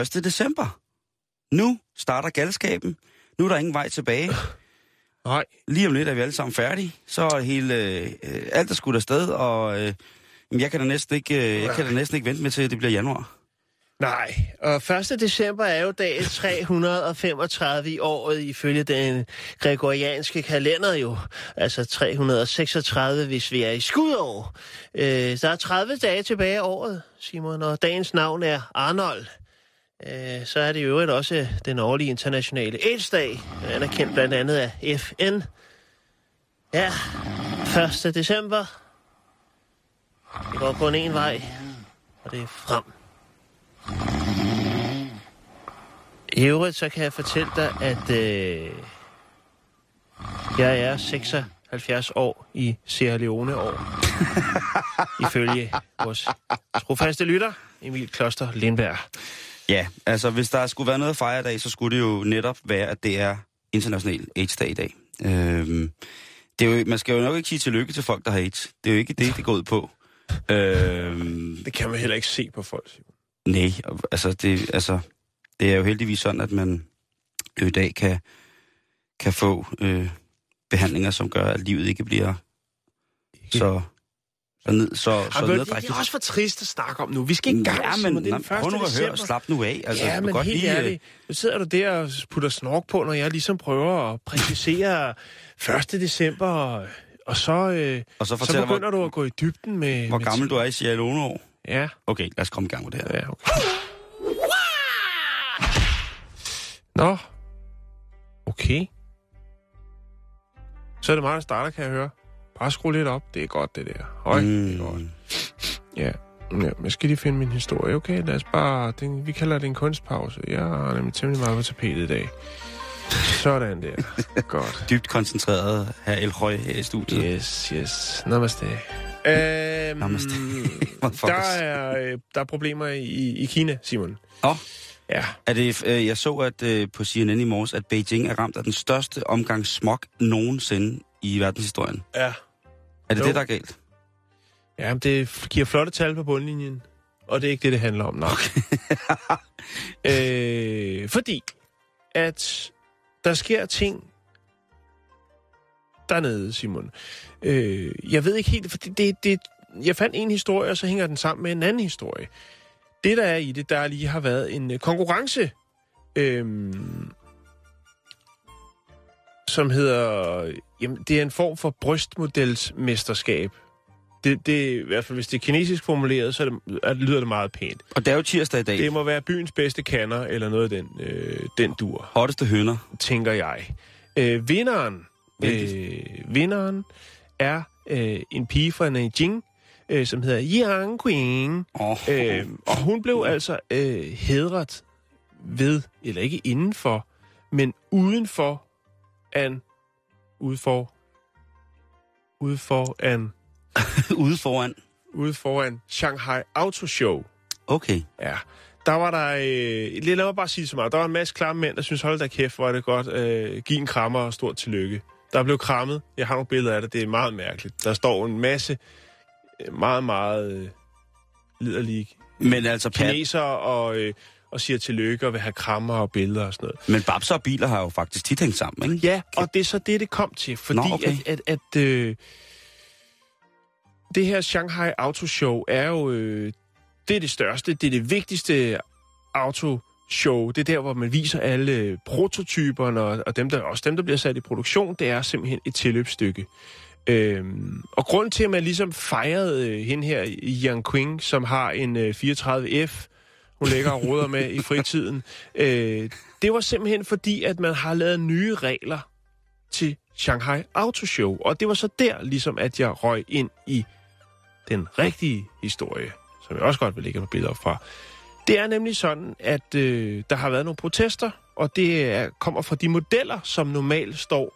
1. december. Nu starter galskaben. Nu er der ingen vej tilbage. Nej. Lige om lidt er vi alle sammen færdige. Så er hele, øh, alt er skudt afsted, og øh, jeg, kan da næsten ikke, øh, jeg kan da næsten ikke vente med til, at det bliver januar. Nej, og 1. december er jo dag 335 i året ifølge den gregorianske kalender jo. Altså 336, hvis vi er i skudår. Øh, der er 30 dage tilbage af året, Simon, og dagens navn er Arnold. Øh, så er det jo øvrigt også den årlige internationale AIDS-dag, anerkendt blandt andet af FN. Ja, 1. december. Det går kun en vej, og det er frem. I øvrigt, så kan jeg fortælle dig, at øh, jeg er 76 år i Sierra Leone år. ifølge vores trofaste lytter, Emil Kloster Lindberg. Ja, altså hvis der skulle være noget at fejre i dag, så skulle det jo netop være, at det er international AIDS-dag i dag. Øhm, det er jo, man skal jo nok ikke sige tillykke til folk, der har AIDS. Det er jo ikke det, det går ud på. Øhm, Det kan man heller ikke se på folk. Nej, altså det, altså det er jo heldigvis sådan, at man jo i dag kan, kan få øh, behandlinger, som gør, at livet ikke bliver så, så, ned, så, så men det, det er også for trist at snakke om nu. Vi skal ikke gang, Ja, men Det nej, den 1. prøv nu at høre, slap nu af. Altså, ja, men godt helt lige, øh, ærligt. Nu sidder du der og putter snork på, når jeg ligesom prøver at præcisere 1. december, og, og så, øh, Og så så begynder hvor, du at gå i dybden med... hvor med gammel du er i Sierra Leone år. Ja, Okay, lad os komme i gang med det her. ja, okay. Nå. Okay. Så er det mig, der starter, kan jeg høre. Bare skru lidt op. Det er godt, det der. Høj, mm. det er godt. Ja. ja, jeg skal lige finde min historie. Okay, lad os bare... Den, vi kalder det en kunstpause. Jeg har nemlig temmelig meget på tapetet i dag. Sådan der. Godt. Dybt koncentreret her El Røg her i studiet. Yes, yes. Namaste. Øhm, Namaste. Der, er, øh, der er problemer i, i Kina, Simon. Nå. Ja. Er det, øh, jeg så at øh, på CNN i morges, at Beijing er ramt af den største omgang smog nogensinde i verdenshistorien. Ja. Er det Jo. det, der er galt? Ja, det giver flotte tal på bundlinjen. Og det er ikke det, det handler om, nej. øh, fordi, at der sker ting dernede, Simon. Øh, jeg ved ikke helt, for det, det, det, jeg fandt en historie, og så hænger den sammen med en anden historie. Det, der er i det, der lige har været en øh, konkurrence, øh, som hedder, jamen, det er en form for brystmodelsmesterskab. Det, det, I hvert fald, hvis det er kinesisk formuleret, så er det, er, lyder det meget pænt. Og det er jo tirsdag i dag. Det må være byens bedste kanner, eller noget af den, øh, den dur, Hotteste høner. tænker jeg. Øh, vinderen, øh, vinderen er øh, en pige fra Nanjing, øh, som hedder Yang Qing. Oh, Øh, og hun blev altså øh, hedret ved, eller ikke indenfor, men udenfor an, ude for, ude for an, Ude foran. ude foran Shanghai Auto Show. Okay. Ja, der var der, øh, lad mig bare sige så meget, der var en masse klamme mænd, der synes, hold da kæft, hvor er det godt, øh, giv en krammer og stort tillykke. Der blev krammet, jeg har nogle billeder af det, det er meget mærkeligt. Der står en masse øh, meget, meget øh, liderlige Men altså, Pat, kinesere og, øh, og siger tillykke og vil have krammer og billeder og sådan noget. men babser og biler har jo faktisk tit hængt sammen, ikke? Ja, og det er så det, det kom til, fordi Nå, okay. at, at, at øh, det her Shanghai Auto Show er jo øh, det er det største, det er det vigtigste autoshow. Det er der, hvor man viser alle prototyperne, og, og dem, der, også dem, der bliver sat i produktion, det er simpelthen et tilløbsstykke. Øhm, og grund til, at man ligesom fejrede øh, hende her, Yang Qing, som har en øh, 34F hun ligger og roder med i fritiden. Øh, det var simpelthen fordi, at man har lavet nye regler til Shanghai Auto Show. Og det var så der, ligesom at jeg røg ind i den rigtige historie, som jeg også godt vil lægge nogle billeder op fra. Det er nemlig sådan, at øh, der har været nogle protester, og det er, kommer fra de modeller, som normalt står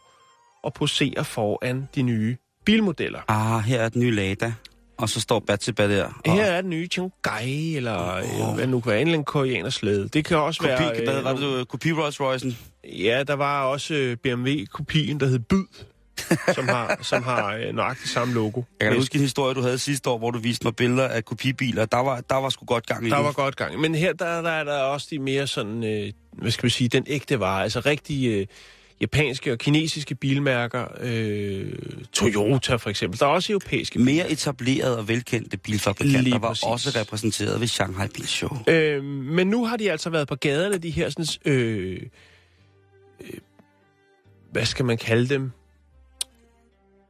og poserer foran de nye bilmodeller. Ah, her er den nye Lada. Og så står Batsiba der. Og Her er den nye Chang'ai, eller oh. hvad nu kan være, en eller anden koreaner slæde. Det kan også kopi, være... hvad øh, var det, du, kopi Rolls Royce'en? Ja, der var også øh, BMW-kopien, der hed Byd, som har, som har øh, nøjagtigt samme logo. Jeg kan huske en historie, du havde sidste år, hvor du viste mig billeder af kopibiler. Der var, der var sgu godt gang i Der den. var godt gang. Men her der, der er der også de mere sådan, øh, hvad skal vi sige, den ægte vare. Altså rigtig øh, japanske og kinesiske bilmærker. Øh, Toyota for eksempel. Der er også europæiske. Mere etablerede og velkendte bilfabrikanter Lige var præcis. også repræsenteret ved Shanghai Bilshow. Øh, men nu har de altså været på gaderne, de her sådan, øh, øh, hvad skal man kalde dem?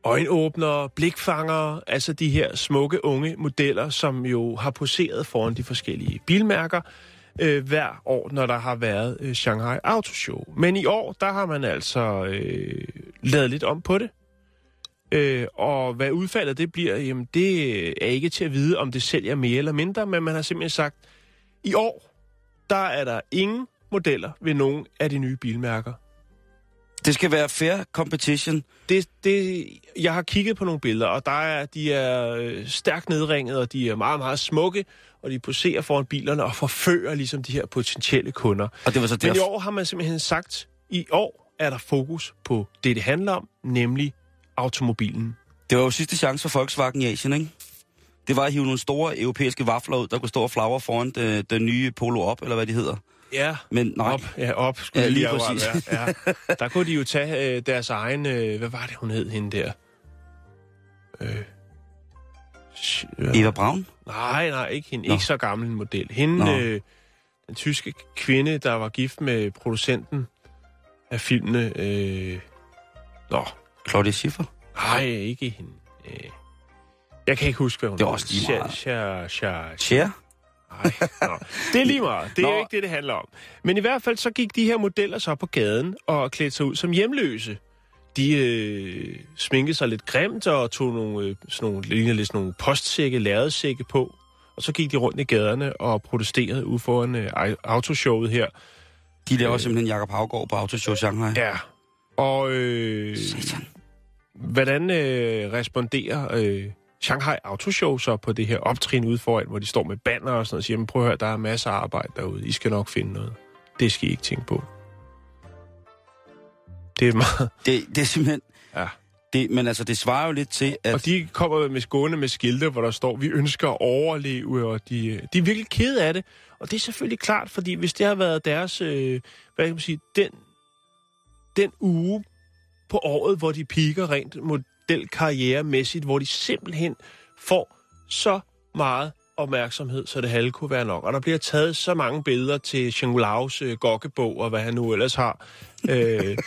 Øjenåbnere, blikfangere, altså de her smukke unge modeller, som jo har poseret foran de forskellige bilmærker øh, hver år, når der har været øh, Shanghai Auto Show. Men i år, der har man altså øh, lavet lidt om på det. Øh, og hvad udfaldet det bliver, jamen det er ikke til at vide, om det sælger mere eller mindre, men man har simpelthen sagt, i år, der er der ingen modeller ved nogen af de nye bilmærker. Det skal være fair competition. Det, det, jeg har kigget på nogle billeder, og der er, de er øh, stærkt nedringet, og de er meget, meget smukke, og de poserer foran bilerne og forfører ligesom de her potentielle kunder. Og det var så Men i derfor. år har man simpelthen sagt, i år er der fokus på det, det handler om, nemlig automobilen. Det var jo sidste chance for Volkswagen i Asien, ikke? Det var at hive nogle store europæiske vafler ud, der kunne stå og flagre foran det, den nye Polo op, eller hvad de hedder. Ja, Men nej, op, ja, op skulle Ja, lige akkurat præcis. være. Ja. Der kunne de jo tage øh, deres egen, øh, hvad var det, hun hed hende der? Øh. Eva Braun? Nej, nej, ikke hende. Nå. Ikke så gammel en model. Hende, Nå. øh, den tyske kvinde, der var gift med producenten af filmene. Øh, nå, Claudia Schiffer? nej, ikke hende. Øh, jeg kan ikke huske, hvad hun Det er også lige meget. Sha, sha, Cher? Nej, nå. det er lige meget. Det er Nå. jo ikke det, det handler om. Men i hvert fald så gik de her modeller så på gaden og klædte sig ud som hjemløse. De øh, sminkede sig lidt grimt og tog nogle, øh, sådan nogle, lignede lidt sådan nogle postsække, lærredsække på. Og så gik de rundt i gaderne og protesterede ude foran øh, au- autoshowet her. De laver simpelthen Jakob Havgård på Autoshow Shanghai. Ja. Og øh, Satan. hvordan øh, responderer øh, Shanghai Autoshow så på det her optrin ude foran, hvor de står med banner og sådan noget og siger, "Men prøv at høre, der er masser af arbejde derude. I skal nok finde noget. Det skal I ikke tænke på. Det er meget... Det, det er simpelthen... Ja. Det, men altså, det svarer jo lidt til, at... Og de kommer med skåne med skilte, hvor der står, vi ønsker at overleve, og de, øh, de er virkelig kede af det. Og det er selvfølgelig klart, fordi hvis det har været deres, øh, hvad kan man sige, den, den uge på året, hvor de piker rent modelkarrieremæssigt, hvor de simpelthen får så meget opmærksomhed, så det halve kunne være nok. Og der bliver taget så mange billeder til Shangulaos øh, gokkebog, og hvad han nu ellers har. Øh,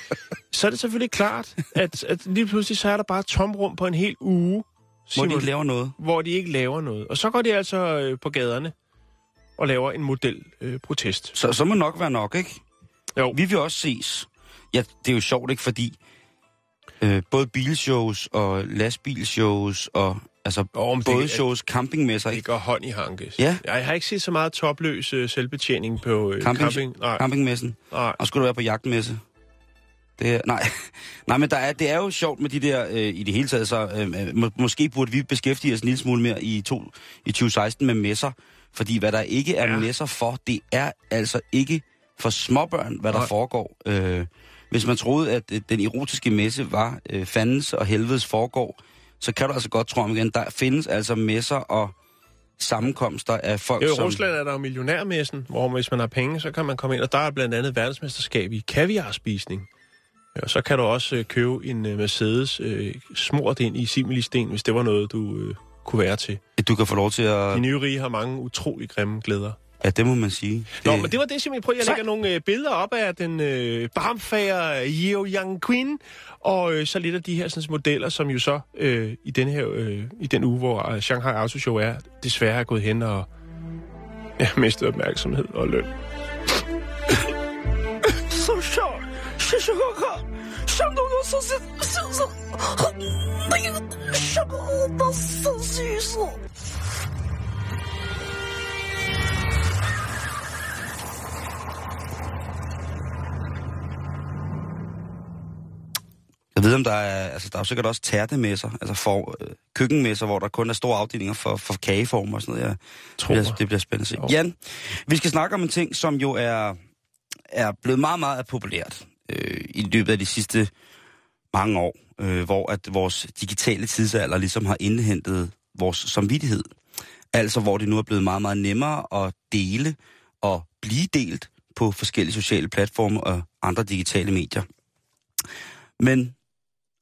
så er det selvfølgelig klart, at, at lige pludselig så er der bare et tomrum på en hel uge, Hvor de Simon, ikke laver noget. hvor de ikke laver noget. Og så går de altså øh, på gaderne og laver en modelprotest. Øh, protest. Så, så må nok være nok, ikke? Jo. Vi vil også ses. Ja, det er jo sjovt, ikke? Fordi øh, både bilshows og lastbilshows og altså det- både shows, campingmesser, det går hånd i hanke. Ja. Jeg har ikke set så meget topløs øh, selvbetjening på øh, Camping- camping. Nej, Campingmessen. nej. Og skulle du være på jagtmesse? Det er, nej, nej, men der er, det er jo sjovt med de der, øh, i det hele taget, så øh, må, måske burde vi beskæftige os en lille smule mere i, to, i 2016 med messer, fordi hvad der ikke er ja. messer for, det er altså ikke for småbørn, hvad der Nej. foregår. Øh, hvis man troede, at øh, den erotiske messe var øh, fandens og helvedes foregår, så kan du altså godt tro om igen, der findes altså messer og sammenkomster af folk, Jo, I som... Rusland er der jo millionærmessen, hvor hvis man har penge, så kan man komme ind, og der er blandt andet verdensmesterskab i kaviarspisning. Ja, Og så kan du også øh, købe en øh, Mercedes øh, smurt ind i similisten, hvis det var noget, du øh, kunne være til. Du kan få lov til at... De nye rige har mange utrolig grimme glæder. Ja, det må man sige. Nå, men det var det, simpelthen. Prøv, jeg lægger nogle øh, billeder op af den øh, barmfager Yeo Yang Queen, og øh, så lidt af de her sådan, modeller, som jo så øh, i den her øh, i den uge, hvor øh, Shanghai Auto Show er, desværre er gået hen og har mistet opmærksomhed og løn. Så sjovt. Så sjovt. Som du nu så så så så. Så så så så så. Jeg ved, om der er, altså, der er jo sikkert også tærtemesser, altså for, øh, køkkenmesser, hvor der kun er store afdelinger for, for kageform og sådan noget. Jeg tror, det, bliver, det bliver spændende at se. Jan, vi skal snakke om en ting, som jo er, er blevet meget, meget populært øh, i løbet af de sidste mange år, øh, hvor at vores digitale tidsalder ligesom har indhentet vores samvittighed. Altså, hvor det nu er blevet meget, meget nemmere at dele og blive delt på forskellige sociale platforme og andre digitale medier. Men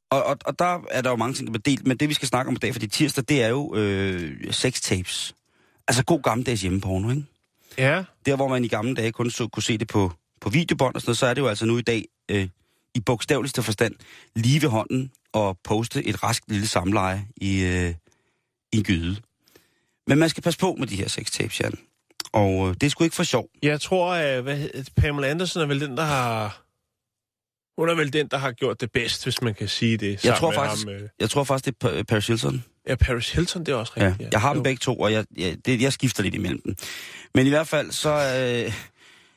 og, og, og der er der jo mange ting, der bliver delt, men det vi skal snakke om i dag, fordi tirsdag, det er jo øh, sextapes. Altså god gammeldags hjemmeporno, ikke? Ja, Der, hvor man i gamle dage kun så, kunne se det på, på videobånd og sådan noget, så er det jo altså nu i dag, øh, i bogstaveligste forstand, lige ved hånden og poste et rask lille samleje i, øh, i en gyde. Men man skal passe på med de her sextapes, Jan. Og øh, det er sgu ikke for sjov. jeg tror, at hvad, hed- Pamela Andersen er vel den, der har... Hun er vel den, der har gjort det bedst, hvis man kan sige det. sammen tror faktisk- Ham, øh, Jeg tror faktisk, det er Pa- Paris Hilton. ja, Paris Hilton, det er også Ja, rigtigt. jeg har dem begge to, og jeg, jeg, det, jeg skifter lidt imellem dem. Men i hvert fald, så... Øh,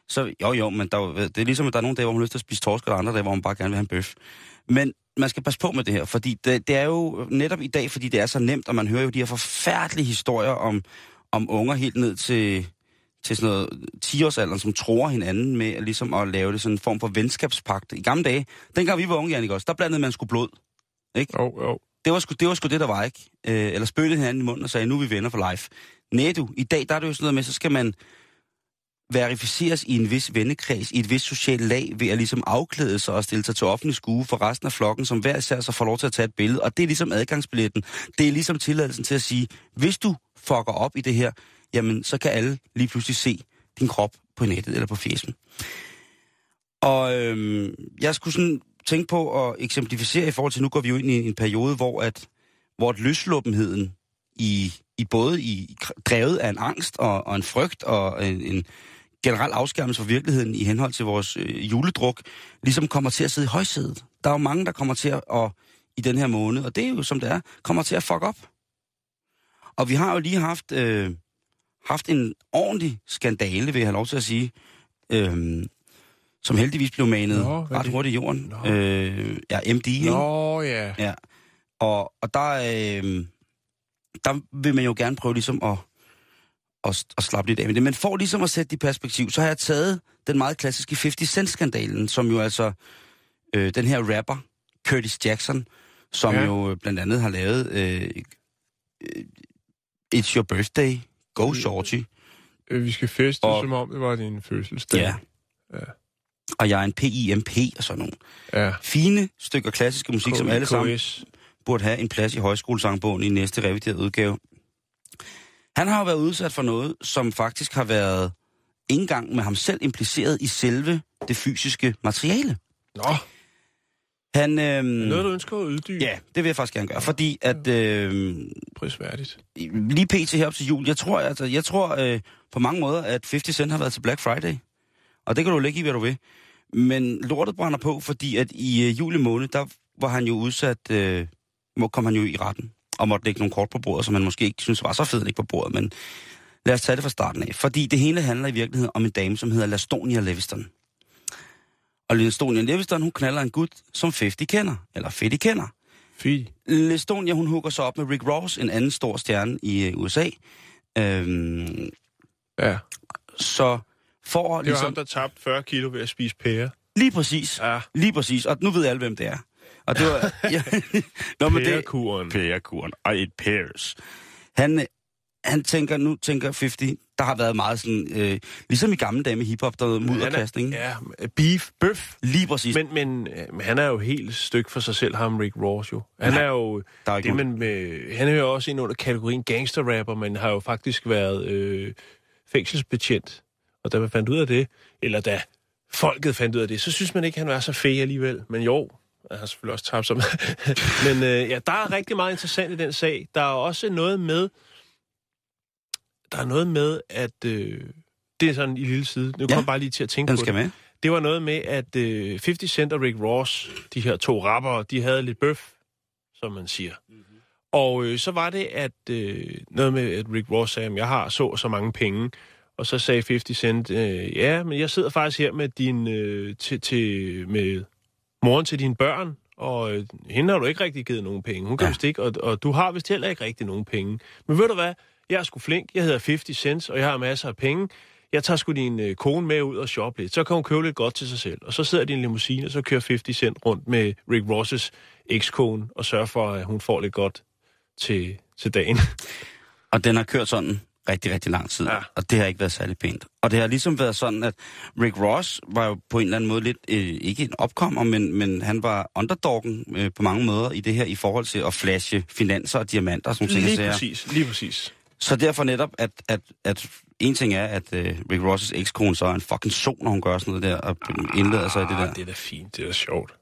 så jo, jo, men der, er det er ligesom, at der er nogle dage, hvor man har lyst til at spise torsk, og andre dage, hvor man bare gerne vil have en bøf. Men man skal passe på med det her, fordi det, det er jo netop i dag, fordi det er så nemt, og man hører jo de her forfærdelige historier om, om unger helt ned til, til sådan noget 10-årsalderen, som tror hinanden med at, ligesom at lave det sådan en form for venskabspagt. I gamle dage, dengang vi var unge, Jannik, også, der blandede man sgu blod. Jo, jo. Det var, sgu, det var sgu det, der var, ikke? Øh, eller spøgte hinanden i munden og sagde, nu er vi venner for life. Nej du, i dag der er det jo sådan noget med, så skal man verificeres i en vis vennekreds, i et vis socialt lag, ved at ligesom afklæde sig og stille sig til offentlig skue for resten af flokken, som hver især så får lov til at tage et billede. Og det er ligesom adgangsbilletten. Det er ligesom tilladelsen til at sige, hvis du fucker op i det her, jamen så kan alle lige pludselig se din krop på nettet eller på fjesen. Og øhm, jeg skulle sådan tænke på at eksemplificere i forhold til, nu går vi jo ind i en periode, hvor at, hvor at løsluppenheden i, i både i drevet af en angst og, og en frygt og en, en generel afskærmelse fra virkeligheden i henhold til vores øh, juledruk, ligesom kommer til at sidde i højsædet. Der er jo mange, der kommer til at, og, i den her måned, og det er jo som det er, kommer til at fuck op. Og vi har jo lige haft, øh, haft en ordentlig skandale, vil jeg have lov til at sige, øh, som heldigvis blev manet Nå, ret det? hurtigt i jorden. Nå. Øh, ja, MD, ikke? Nå, ja. Ja. Og, og der, øh, der vil man jo gerne prøve ligesom at, at, at slappe lidt af med det. Men for ligesom at sætte det i perspektiv, så har jeg taget den meget klassiske 50 Cent-skandalen, som jo altså øh, den her rapper, Curtis Jackson, som Ja. jo blandt andet har lavet øh, øh, It's Your Birthday, Go Shorty. Øh, Vi skal feste, Og- og... som om det var din fødselsdag. Ja. Ja. Og jeg er en PIMP og sådan nogle Ja. fine stykker klassiske musik, som alle sammen burde have en plads i højskolesangbogen i næste reviderede udgave. Han har jo været udsat for noget, som faktisk har været ikke engang med ham selv impliceret i selve det fysiske materiale. Nå, Han, øhm, noget du ønsker at uddybe? Ja, det vil jeg faktisk gerne gøre, fordi at øhm, Prisværdigt. lige pt. herop til jul, jeg tror, altså, jeg tror øh, på mange måder, at 50 Cent har været til Black Friday. Og det kan du lægge i, hvad du vil. Men lortet brænder på, fordi at i øh, juli måned, der var han jo udsat, øh, kom han jo i retten, og måtte lægge nogle kort på bordet, som han måske ikke synes var så fedt lægge på bordet, men lad os tage det fra starten af. Fordi det hele handler i virkeligheden om en dame, som hedder Lastonia Leviston. Og Lastonia Leviston, hun knaller en gut, som 50 kender, eller Fetty kender. Fy. Lastonia, hun hugger sig op med Rick Ross, en anden stor stjerne i øh, USA. Øhm, Ja. så for Det var ligesom... ham, der tabte 40 kilo ved at spise pære. Lige præcis. Ja. Lige præcis. Og nu ved alle, hvem det er. Og det var... ja. Nå, men det... Pærekuren. Pærekuren. I eat pears. Han, han tænker, nu tænker 50, der har været meget sådan... Øh, ligesom i gamle dage med hiphop, der var mudderkastning. Ja, beef, bøf. Lige præcis. Men, men, øh, men han er jo helt styk for sig selv, ham Rick Ross jo. Han Nej, er jo... der er det, man med, han er jo også ind under kategorien gangsterrapper, men har jo faktisk været øh, fængselsbetjent. Og da man fandt ud af det, eller da folket fandt ud af det, så synes man ikke, han var så fed alligevel. Men jo, han har selvfølgelig også tabt sig. men øh, ja, der er rigtig meget interessant i den sag. Der er også noget med... der er noget med, at... Øh, det er sådan i lille side. Nu Ja. kom jeg bare lige til at tænke Den på skal det. med. Det var noget med, at øh, 50 Cent og Rick Ross, de her to rappere, de havde lidt bøf, som man siger. Mm-hmm. Og øh, så var det, at øh, noget med, at Rick Ross sagde, at jeg har så så mange penge. Og så sagde 50 Cent, øh, ja, men jeg sidder faktisk her med din, øh, til, til, med moren til dine børn, og øh, hende har du ikke rigtig givet nogen penge. Hun kan Ja. vist ikke, og, og du har vist heller ikke rigtig nogen penge. Men ved du hvad? Jeg er sgu flink. Jeg hedder 50 Cent, og jeg har masser af penge. Jeg tager sgu din øh, kone med ud og shoppe lidt. Så kan hun købe lidt godt til sig selv. Og så sidder de i en limousine, og så kører 50 Cent rundt med Rick Ross' ekskone og sørger for, at hun får lidt godt til, til dagen. Og den har kørt sådan rigtig, rigtig lang tid. Ja. Og det har ikke været særlig pænt. Og det har ligesom været sådan, at Rick Ross var jo på en eller anden måde lidt, øh, ikke en opkommer, men, men han var underdoggen øh, på mange måder i det her, i forhold til at flashe finanser og diamanter, som ting lige præcis, lige præcis. Så derfor netop, at, at, at en ting er, at øh, Rick Ross' ekskone så er en fucking son, når hun gør sådan noget der, og indlader sig i det der. Ah, det er da fint, det er da sjovt.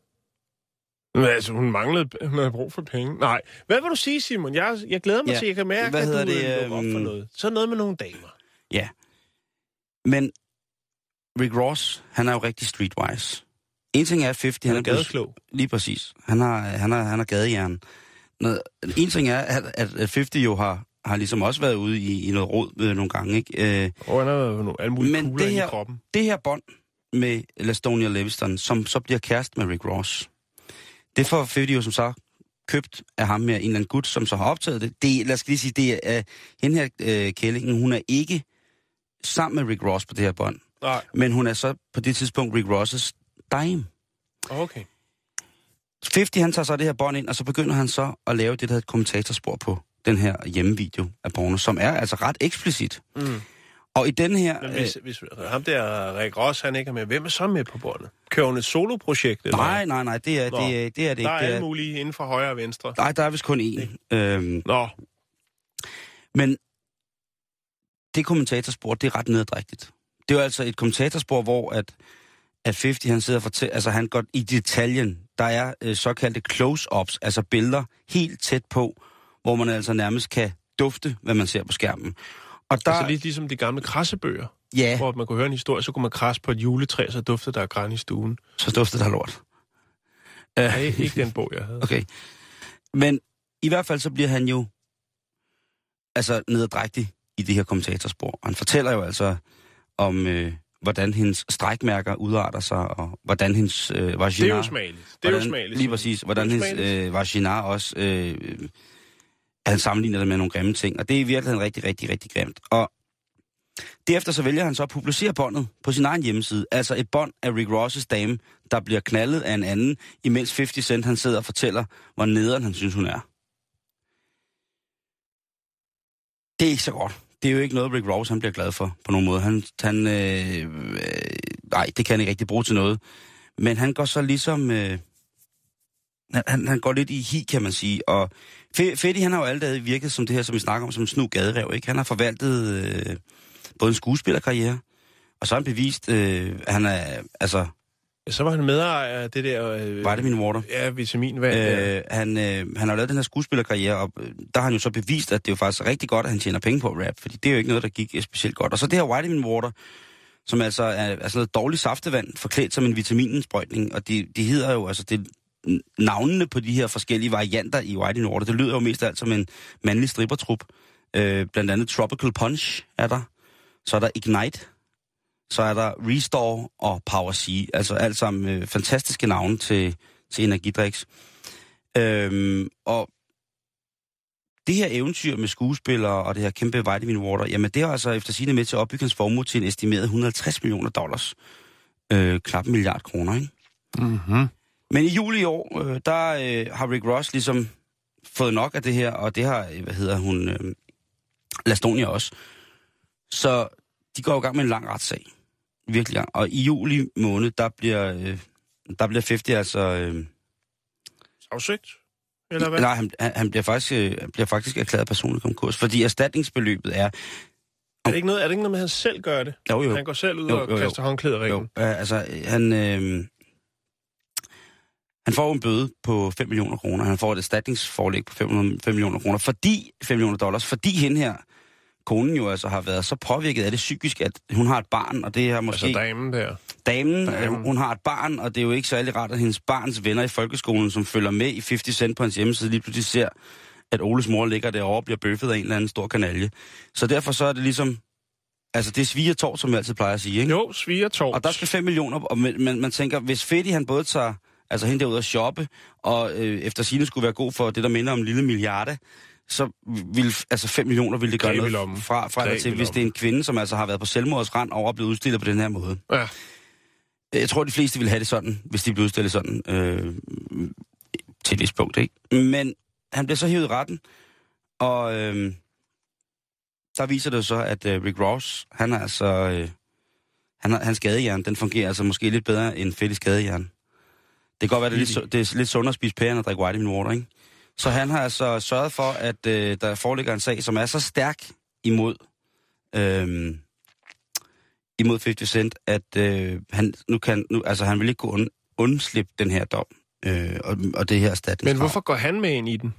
Men altså, hun manglede, hun havde brug for penge. Nej. Hvad vil du sige, Simon? Jeg, jeg glæder mig Ja. til, jeg kan mærke, Hvad at hedder du det, det, op for øhm, noget. Så noget med nogle damer. Ja. Men Rick Ross, han er jo rigtig streetwise. En ting er, at 50, han, Han er er gadeklog. Lige præcis. Han har, han har, han har gadejern. Noget, en ting er, at, at 50 jo har, har ligesom også været ude i, i noget råd øh, nogle gange. Ikke? Øh, Og han har nogle alle mulige Men det her- i kroppen. det her bånd med Lastonia Leviston, som så bliver kæreste med Rick Ross, det får 50 jo som så købt af ham med en eller anden gut, som så har optaget det. det lad os lige sige, det er, uh, hende her øh, kællingen, hun er ikke sammen med Rick Ross på det her bånd. Nej, Men hun er så på det tidspunkt Rick Ross' dime. okay. 50, han tager så det her bånd ind, og så begynder han så at lave det, der hedder et kommentatorspor på den her hjemmevideo af porno, som er altså ret eksplicit. Mm. Og i den her... Men Øh, hvis, hvis ham der Rick Ross, han ikke er med, hvem er så med på båndet? Kører hun et soloprojekt? eller nej, nej, nej, det er, Nå. det, er, det er det Der er ikke. Alle mulige inden for højre og venstre. nej, der er vist kun én. Øhm, Nå, men det kommentatorspor, det er ret nedadrægtigt. Det er jo altså et kommentatorspor, hvor at, at 50 han sidder og fortæller, altså han går i detaljen. Der er øh, såkaldte close-ups, altså billeder helt tæt på, hvor man altså nærmest kan dufte, hvad man ser på skærmen. Og der, altså lidt ligesom de gamle krassebøger, ja, hvor man kunne høre en historie, så kunne man krasse på et juletræ, så duftede der græn i stuen. så dufter der lort. Nej, ikke den bog, jeg havde. Okay. Men i hvert fald så bliver han jo altså nederdrægtig i det her kommentatorspor. Han fortæller jo altså om, øh, hvordan hendes strækmærker udarter sig, og hvordan hendes øh, vagina... Det er jo smageligt. Det er jo hvordan, smageligt. Lige præcis. Hvordan hendes øh, vagina også... Øh, han sammenligner det med nogle grimme ting. Og det er i virkeligheden rigtig, rigtig, rigtig grimt. Og derefter så vælger han så at publicere båndet på sin egen hjemmeside. Altså et bånd af Rick Ross' dame, der bliver knaldet af en anden, imens 50 Cent han sidder og fortæller, hvor nederen han synes, hun er. Det er ikke så godt. Det er jo ikke noget, Rick Ross han bliver glad for på nogen måde. Han, han øh, øh, nej, det kan han ikke rigtig bruge til noget. Men han går så ligesom... Øh, han- han, går lidt i hi, kan man sige. Og Fe- Fetty, han har jo altid virket som det her, som vi snakker om, som en snu gaderev, ikke? Han har forvaltet øh, både en skuespillerkarriere, og så har han bevist, øh, han er, altså, så var han medejer af det der... Øh, vitamin water. Ja, vitaminvand. Øh, han, øh, han har lavet den her skuespillerkarriere, og øh, der har han jo så bevist, at det er jo faktisk rigtig godt, at han tjener penge på at rap, fordi det er jo ikke noget, der gik øh, specielt godt. Og så det her vitamin water, som altså er, er sådan noget dårligt saftevand, forklædt som en vitaminindsprøjtning, og de, de hedder jo, altså det, navnene på de her forskellige varianter i vitamin water, det lyder jo mest alt som en mandlig strippertrup. Øh, blandt andet Tropical Punch er der, så er der Ignite, så er der Restore og Power C. Altså alt sammen øh, fantastiske navne til, til energidriks. Øhm, og det her eventyr med skuespillere og det her kæmpe vitamin water, jamen det er altså efter sigende med til at opbygge hans formue til en estimeret 150 millioner dollars. Øh, knap en milliard kroner, ikke? mm-hmm. Men i juli i år, øh, der øh, har Rick Ross ligesom fået nok af det her, og det har, øh, hvad hedder hun, øh, Lastonia også. Så de går i gang med en lang retssag. Virkelig gang. Og i juli måned, der bliver, øh, der bliver 50 altså... Øh, Afsøgt? Eller hvad? nej, han, han, bliver faktisk, øh, han bliver faktisk erklæret personlig konkurs, fordi erstatningsbeløbet er... Er det, ikke noget, er det ikke noget med, at han selv gør det? Jo, jo. Han går selv ud Jo, og jo, jo. kaster håndklæder i Jo, øh, altså, han, øh, han får en bøde på 5 millioner kroner. Han får et erstatningsforlæg på 500, 5 millioner kroner, fordi 5 millioner dollars, fordi hende her, konen jo altså har været så påvirket af det psykisk, at hun har et barn, og det er måske... Altså damen der. Damen, Damen. øh, hun har et barn, og det er jo ikke særlig rart, at hendes barns venner i folkeskolen, som følger med i 50 Cent på hans hjemmeside, lige pludselig ser, at Oles mor ligger derovre og bliver bøffet af en eller anden stor kanalje. Så derfor så er det ligesom... Altså, det er svigertår, som vi altid plejer at sige, ikke? Jo, svigertår. Og der skal 5 millioner, og man, man, man tænker, hvis Fetty han både tager altså hende derud at shoppe, og øh, efter sine skulle være god for det, der minder om en lille milliarde, så vil altså 5 millioner ville det gøre noget fra, fra eller til, hvis det er en kvinde, som altså har været på selvmordsrand over at blive udstillet på den her måde. Ja. Jeg tror, de fleste vil have det sådan, hvis de bliver udstillet sådan, øh, til et vist punkt, ikke? Men han bliver så hævet i retten, og øh, der viser det så, at øh, Rick Ross, han er altså, øh, han hans skadehjern, den fungerer altså måske lidt bedre end Fettis skadehjern. Det kan godt være, det er lidt, det er lidt sundere at spise pære, end at drikke white water, ikke? Så han har altså sørget for, at øh, der foreligger en sag, som er så stærk imod, øh, imod 50 Cent, at øh, han nu kan, nu, altså han vil ikke kunne und, undslippe den her dom, øh, og, og det her erstatningskrav. Men hvorfor går han med ind i den?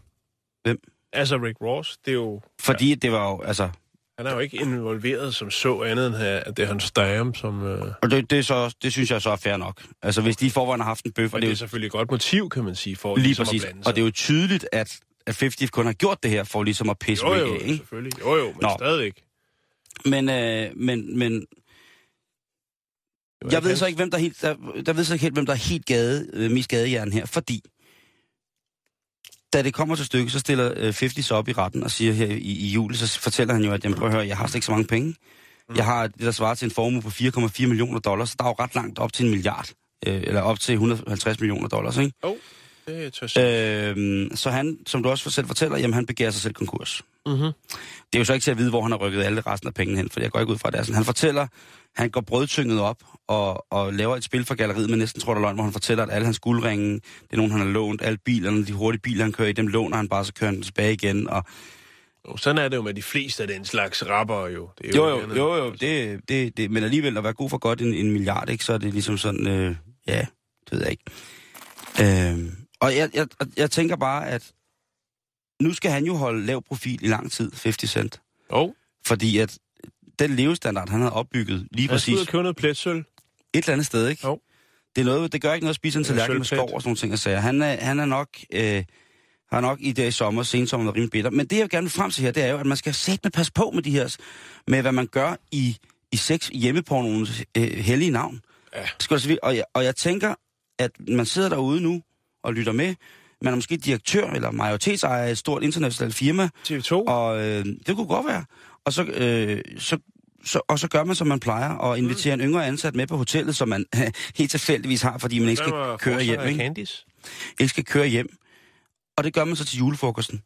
Hvem? Altså Rick Ross, det er jo... Fordi det var jo, altså, Han er jo ikke involveret som så andet end her, at det er hans dame, som... Øh, og det, det, er så, det synes jeg så er fair nok. Altså hvis de i forvejen har haft en bøf, og og det er jo selvfølgelig et godt motiv, kan man sige, for lige ligesom præcis, og det er jo tydeligt, at, at 50 kun har gjort det her for ligesom at pisse jo, jo, af, ikke? selvfølgelig. Jo, jo, men Nå. Stadigvæk. Men, øh, men, men jeg ved hans- så ikke, hvem der, er helt, der, der ved så ikke helt, hvem der er helt gade, øh, mest gadejern her, fordi da det kommer til stykket, så stiller øh, 50 sig op i retten og siger her i, i juli, så fortæller han jo, at jamen, prøv at høre, jeg har slet ikke så mange penge. Jeg har det, der svarer til en formue på 4,4 millioner dollars, så der er jo ret langt op til en milliard, øh, eller op til 150 millioner dollars, ikke? Jo, det tør jeg sige. Øh, så han, som du også selv fortæller, jamen han begærer sig selv konkurs. Mhm. Det er jo så ikke til at vide, hvor han har rykket alle resten af pengene hen, for jeg går ikke ud fra det. er sådan. Han fortæller, han går brødtynget op og, og laver et spil for galleriet med næsten tror der løgn, hvor han fortæller, at alle hans guldringe, det er nogen, han har lånt, alle bilerne, de hurtige biler, han kører i, dem låner han bare, så kører han tilbage igen. Og, Jo, sådan er det jo med de fleste af den slags rapper jo. Det er jo, jo, andet. jo, jo, det, det, det, men alligevel at være god for godt en, en milliard, ikke, så er det ligesom sådan, øh, ja, det ved jeg ikke. Øh, og jeg, jeg, jeg tænker bare, at nu skal han jo holde lav profil i lang tid, 50 Cent. Jo, Fordi at den levestandard, han havde opbygget lige ud præcis og købe noget pletsøl. et eller andet sted, ikke? Jo. Det, er noget, det gør ikke noget at spise en tallerken med skov og sådan nogle ting og sager. Han er, han er nok... Øh, har nok i det i sommer, sensommer, været rimelig bitter. Men det, jeg vil gerne vil frem til her, det er jo, at man skal sætte med passe på med de her, med hvad man gør i, i sex hjemmepornoens øh, hellige navn. Ja. Skal og, jeg, og jeg tænker, at man sidder derude nu og lytter med. Man er måske direktør eller majoritetsejer af et stort internationalt firma, TV2. og øh, det kunne godt være. Og så, øh, så, så, og så gør man, som man plejer, og inviterer en yngre ansat med på hotellet, som man helt tilfældigvis har, fordi man ikke skal køre hjem. Ikke? Candice? ikke skal køre hjem. Og det gør man så til julefrokosten.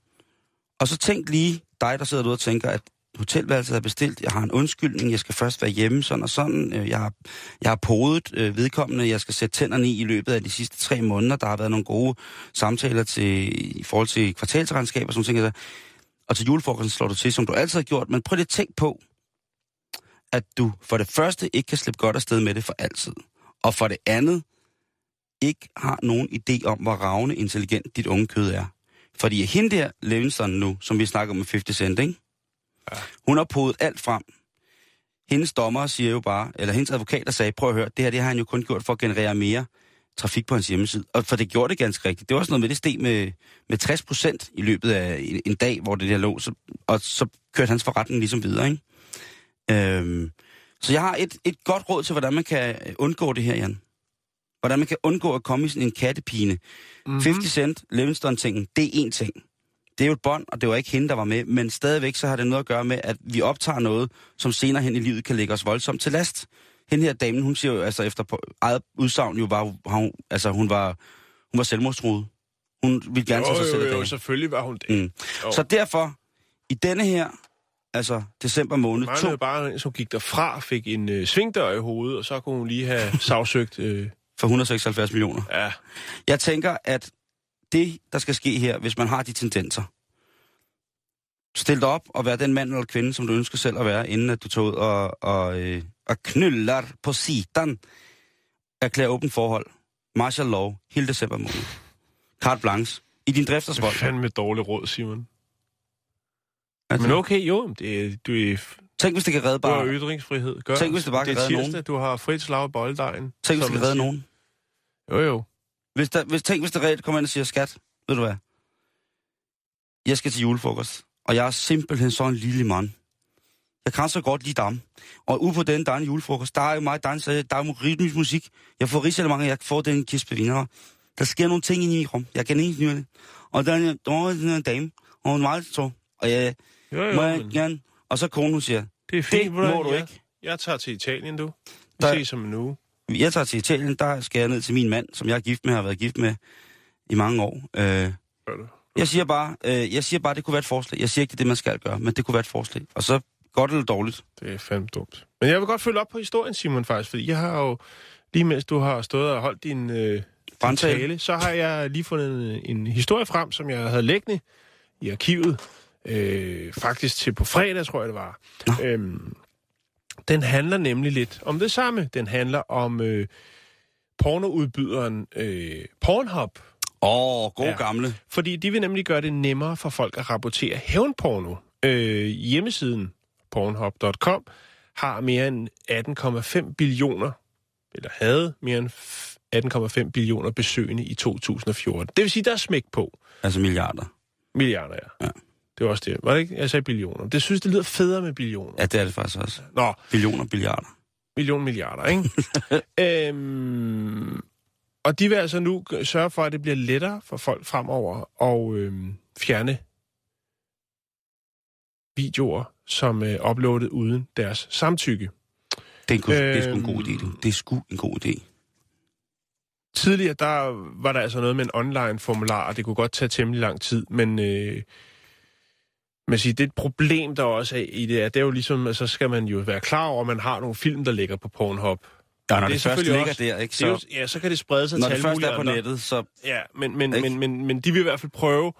Og så tænk lige dig, der sidder derude og tænker, at hotelværelset er bestilt, jeg har en undskyldning, jeg skal først være hjemme, sådan og sådan, øh, jeg har, jeg har podet øh, vedkommende, jeg skal sætte tænderne i i løbet af de sidste tre måneder, der har været nogle gode samtaler til, i forhold til kvartalsregnskab og sådan ting. Altså. Og til julefrokosten slår du til, som du altid har gjort, men prøv lige at tænk på, at du for det første ikke kan slippe godt afsted med det for altid. Og for det andet, ikke har nogen idé om, hvor ravne intelligent dit unge kød er. Fordi hende der, Levinson nu, som vi snakker om med 50 Cent, ikke? Ja. Hun har podet alt frem. Hendes dommer siger jo bare, eller hendes advokater sagde, prøv at høre, det her det har han jo kun gjort for at generere mere trafik på hans hjemmeside. Og for det gjorde det ganske rigtigt. Det var også noget med, det steg med, med 60 procent i løbet af en, en dag, hvor det der lå. Så, og så kørte hans forretning ligesom videre, ikke? Øhm, så jeg har et, et godt råd til, hvordan man kan undgå det her, Jan. Hvordan man kan undgå at komme i sådan en kattepine. Mm-hmm. 50 Cent, Livingston-tingen, det er én ting. Det er jo et bånd, og det var ikke hende, der var med, men stadigvæk så har det noget at gøre med, at vi optager noget, som senere hen i livet kan lægge os voldsomt til last. Hende her dame, hun siger jo, altså efter på eget udsagn jo var, hun, altså hun var, hun var selvmordstruet. Hun ville gerne tage sig selv Jo, jo, jo, selvfølgelig var hun det. Mm. Jo. Så derfor, i denne her, altså december måned, to, to... bare en, som gik derfra, fik en øh, svingdør i hovedet, og så kunne hun lige have sagsøgt... Øh, for 176 millioner. ja, Jeg tænker, at det, der skal ske her, hvis man har de tendenser, stil dig op og vær den mand eller kvinde, som du ønsker selv at være, inden at du tager ud og, og, øh, og knyller på sitan. Erklær åben forhold. Martial law. Hele december måned. Carte blanche. I din det er driftersvold. fandme dårligt råd, Simon. Altså, Men okay, jo, det, du, er- Tænk, hvis det kan redde du har bare... ytringsfrihed. Gør. Tænk, hvis det bare det kan redde tirsdag, nogen. du har frit slag i bolddejen. Tænk, hvis det kan redde nogen. Jo, jo. Hvis der, hvis, tænk, hvis det reelt kommer ind og siger, skat, ved du hvad? Jeg skal til julefrokost, og jeg er simpelthen sådan en lille mand. Jeg kan så godt lide dam. Og ude på den dejlige julefrokost, der er jo meget dans, der er rytmisk musik. Jeg får risalemang, jeg får den kirsebeviner. Der sker nogle ting inde i rum. Jeg kan ikke nyde det. Og der er, en- der er en dame, og hun er meget så. Og jeg Jo, jo, må jeg men gerne... Og så konen, hun siger, det er fint. det må du jeg, ikke. Jeg tager til Italien, du. Vi Der- ses om en uge. Jeg tager til Italien, der skal jeg ned til min mand, som jeg er gift med, har været gift med i mange år. Øh. Jeg siger bare, øh, jeg siger bare, det kunne være et forslag. Jeg siger ikke, det er det, man skal gøre, men det kunne være et forslag. Og så godt eller dårligt. Det er fandme dumt. Men jeg vil godt følge op på historien, Simon, faktisk, fordi jeg har jo, lige mens du har stået og holdt din, øh, din tale, så har jeg lige fundet en, en historie frem, som jeg havde liggende i arkivet. Øh, faktisk til på fredag, tror jeg det var. Øhm, den handler nemlig lidt om det samme. Den handler om øh, pornoudbyderen øh, Pornhub. Åh, oh, god Ja. gamle. Fordi de vil nemlig gøre det nemmere for folk at rapportere hævnporno. Øh, hjemmesiden pornhub.com har mere end 18,5 billioner, eller havde mere end f- 18,5 billioner besøgende i 2014. Det vil sige, der er smæk på. Altså milliarder. Milliarder, ja. Ja. Det var også det. Var det ikke? Jeg sagde billioner. Det synes, det lyder federe med billioner. Ja, det er det faktisk også. Nå, Billioner, billiarder. million milliarder, ikke? øhm, og de vil altså nu sørge for, at det bliver lettere for folk fremover at øhm, fjerne videoer, som er uploadet uden deres samtykke. Det er, en, det er sgu en god Øhm. idé, du. Det er sgu en god idé. Tidligere, der var der altså noget med en online-formular, og det kunne godt tage temmelig lang tid, men øh, man siger, det er et problem, der også er i det, er, det er jo ligesom, at så skal man jo være klar over, at man har nogle film, der ligger på Pornhub. Ja, når det er det, først ligger også- der, ikke? Det er jo, Så, ja, så kan det sprede sig når til det først er på andre. nettet, så... Ja, men, men, Ikke? men, men, men de vil i hvert fald prøve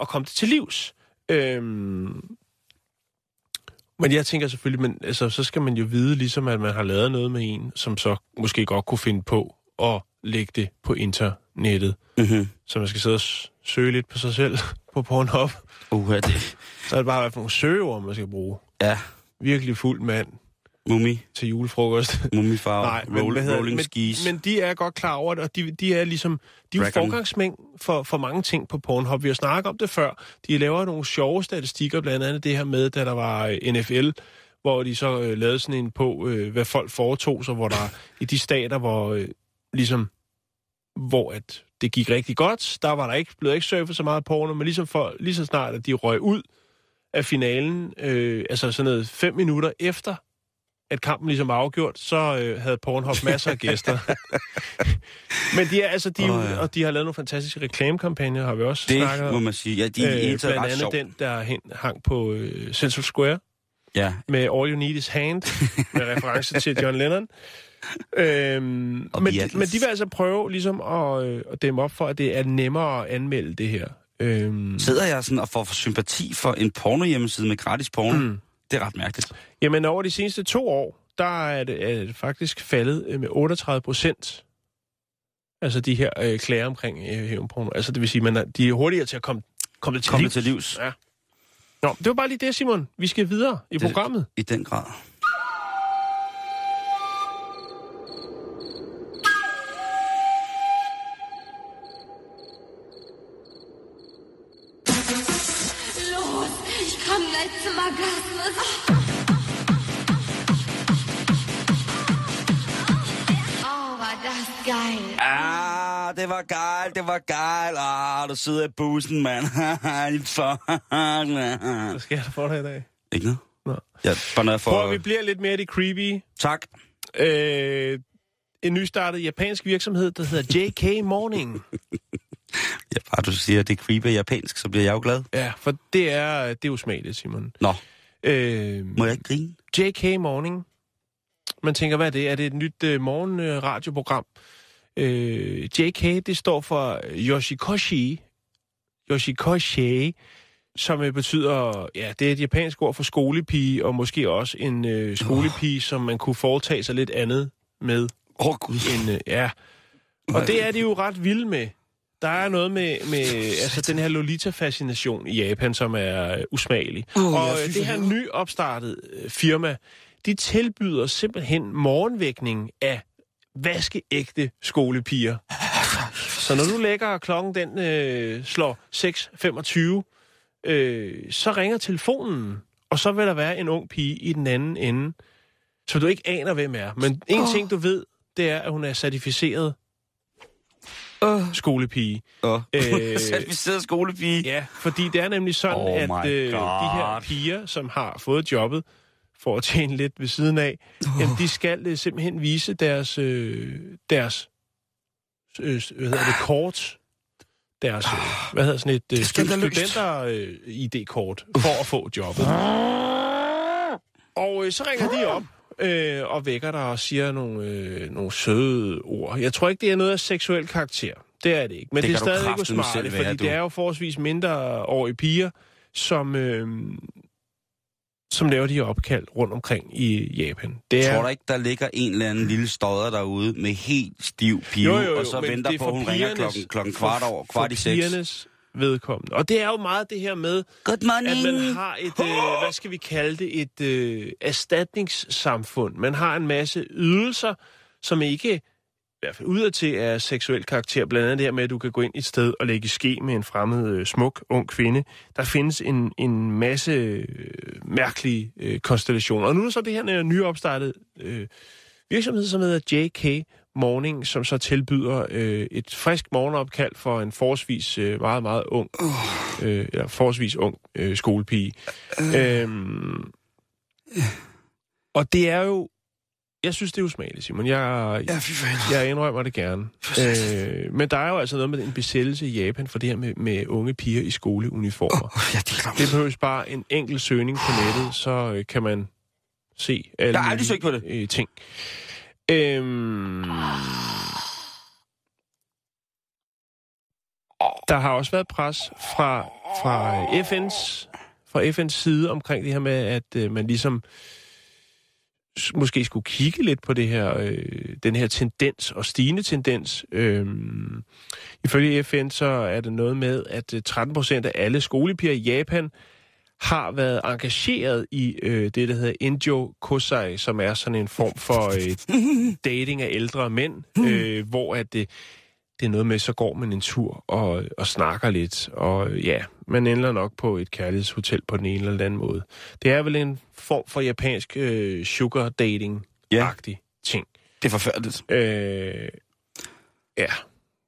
at komme det til livs. Øhm, men jeg tænker selvfølgelig, men, altså, så skal man jo vide, ligesom at man har lavet noget med en, som så måske godt kunne finde på at lægge det på internettet. Mm-hmm. Så man skal sidde og søge lidt på sig selv på Pornhub. Uh, det, Så er det bare, hvad for nogle søgeord, man skal bruge. ja, Virkelig fuld mand mummi, til julefrokost. mummifarve, Nej, men, roll, hvad rolling men, skis. men de er godt klar over det, og de, de er ligesom, de er jo forgangsmænd for, for mange ting på Pornhub. Vi har snakket om det før. De laver nogle sjove statistikker, blandt andet det her med, da der var øh, NFL, hvor de så øh, lavede sådan en på, øh, hvad folk foretog sig, hvor der i de stater, hvor øh, ligesom, hvor at det gik rigtig godt, der var der ikke blevet ikke surfet så meget porno, men ligesom for, lige så snart, at de røg ud af finalen, øh, altså sådan noget fem minutter efter, at kampen ligesom var afgjort, så øh, havde Pornhub masser af gæster. Men de er altså, de, er Åh, ja. og de har lavet nogle fantastiske reklamekampagner, har vi også snakket det må man sige. Ja, de er øh, blandt ret andet sjov. den, der hen, hang på øh, Central Square Ja, med All You Need Is Hand, med reference til John Lennon. Øhm, Og men, de, men de vil altså prøve ligesom at, øh, at dæmme op for, at det er nemmere at anmelde det her. Øhm, sidder jeg sådan og får sympati for en porno-hjemmeside med gratis porno. Mm. Det er ret mærkeligt. Jamen over de seneste to år, der er det, er det faktisk faldet øh, med 38 procent. Altså de her øh, klager omkring øh, hævnporno. Altså det vil sige, at de er hurtigere til at komme, komme det til Kom liv. det til livs Ja. Nå, det var bare lige det, Simon. Vi skal videre i Det- programmet. i den grad. Orgasmus. Geil. Ah, det var gejl, det var gejl. Ah, du sidder i bussen, mand. Hvad sker der for dig i dag? Ikke noget? Nå. Ja, bare når jeg Prøv, vi bliver lidt mere i det creepy. Tak. Øh, en nystartet japansk virksomhed, der hedder JK Morning. Ja, bare du siger, at det creepy japansk, så bliver jeg jo glad. ja, for det er, det er usmageligt, Simon. Nå, Øh, må jeg ikke grine? JK Morning. Man tænker, hvad er det? Er det et nyt øh, morgenradioprogram? Øh, JK, det står for Yoshikoshi. Yoshikoshi, som øh, betyder, ja, det er et japansk ord for skolepige, og måske også en øh, skolepige, som man kunne foretage sig lidt andet med Åh, oh, Gud. end, øh, ja. Og det er de jo ret vilde med. Der er noget med, med altså, den her Lolita-fascination i Japan, som er øh, usmagelig. Åh, og øh, det her nyopstartede øh, firma, de tilbyder simpelthen morgenvækning af vaskeægte skolepiger. Så når du lægger klokken, den øh, slår 6.25, øh, så ringer telefonen, og så vil der være en ung pige i den anden ende, som du ikke aner, hvem er. Men en Åh. ting, du ved, det er, at hun er certificeret Åh. skolepige. Åh. Øh, Certificeret skolepige. Ja, fordi det er nemlig sådan, Oh at øh, de her piger, som har fået jobbet for at tjene lidt ved siden af, oh. jamen, de skal øh, simpelthen vise deres, øh, deres øh, hvad hedder det, kort, deres, øh, hvad hedder sådan et øh, studenter-ID-kort, for at få jobbet. Og øh, så ringer de op øh, og vækker dig og siger nogle, øh, nogle søde ord. Jeg tror ikke, det er noget af seksuel karakter. Det er det ikke. Men Det det, er du stadig ikke være, fordi du. det er jo forholdsvis mindreårige piger, som, øh, som laver de her opkald rundt omkring i Japan. Det Jeg er, tror da ikke, der ligger en eller anden lille stodder derude med helt stiv pive, Jo, jo, jo, og så venter er på, at hun ringer klokken, klokken kvart over, kvart i seks. Vedkommende. Og det er jo meget det her med, Good morning. at man har et, øh, hvad skal vi kalde det, et øh, erstatningssamfund. Man har en masse ydelser, som ikke, i hvert fald udadtil, er seksuel karakter. Blandt andet det her med, at du kan gå ind et sted og lægge ske med en fremmed, øh, smuk, ung kvinde. Der findes en, en masse øh, mærkelige øh, konstellationer. Og nu er der så det her øh, nyopstartet øh, virksomhed, som hedder JK Morning, som så tilbyder øh, et frisk morgenopkald for en forholdsvis øh, meget, meget ung, øh, eller forholdsvis ung øh, skolepige. Øhm, og det er jo, jeg synes, det er usmageligt, Simon. Jeg, Ja, jeg indrømmer det gerne. Øh, men der er jo altså noget med en besættelse i Japan for det her med, med unge piger i skoleuniformer. Oh, ja, det er. Det behøves bare en enkelt søgning på nettet, så øh, kan man se alle Jeg har aldrig søgt på det. Øh, ting. Øhm, der har også været pres fra, fra FN's, fra FN's side omkring det her med, at øh, man ligesom måske skulle kigge lidt på det her, øh, den her tendens og stigende tendens. Øhm, ifølge FN så er det noget med, at øh, 13 procent af alle skolepiger i Japan har været engageret i øh, det, der hedder Injo Kosai, som er sådan en form for øh, dating af ældre mænd, øh, hvor at det, det er noget med, så går man en tur og, og snakker lidt, og ja, man ender nok på et kærlighedshotel på den ene eller den anden måde. Det er vel en form for japansk øh, sugar dating-agtig ting. Det er forfærdeligt. Øh, ja,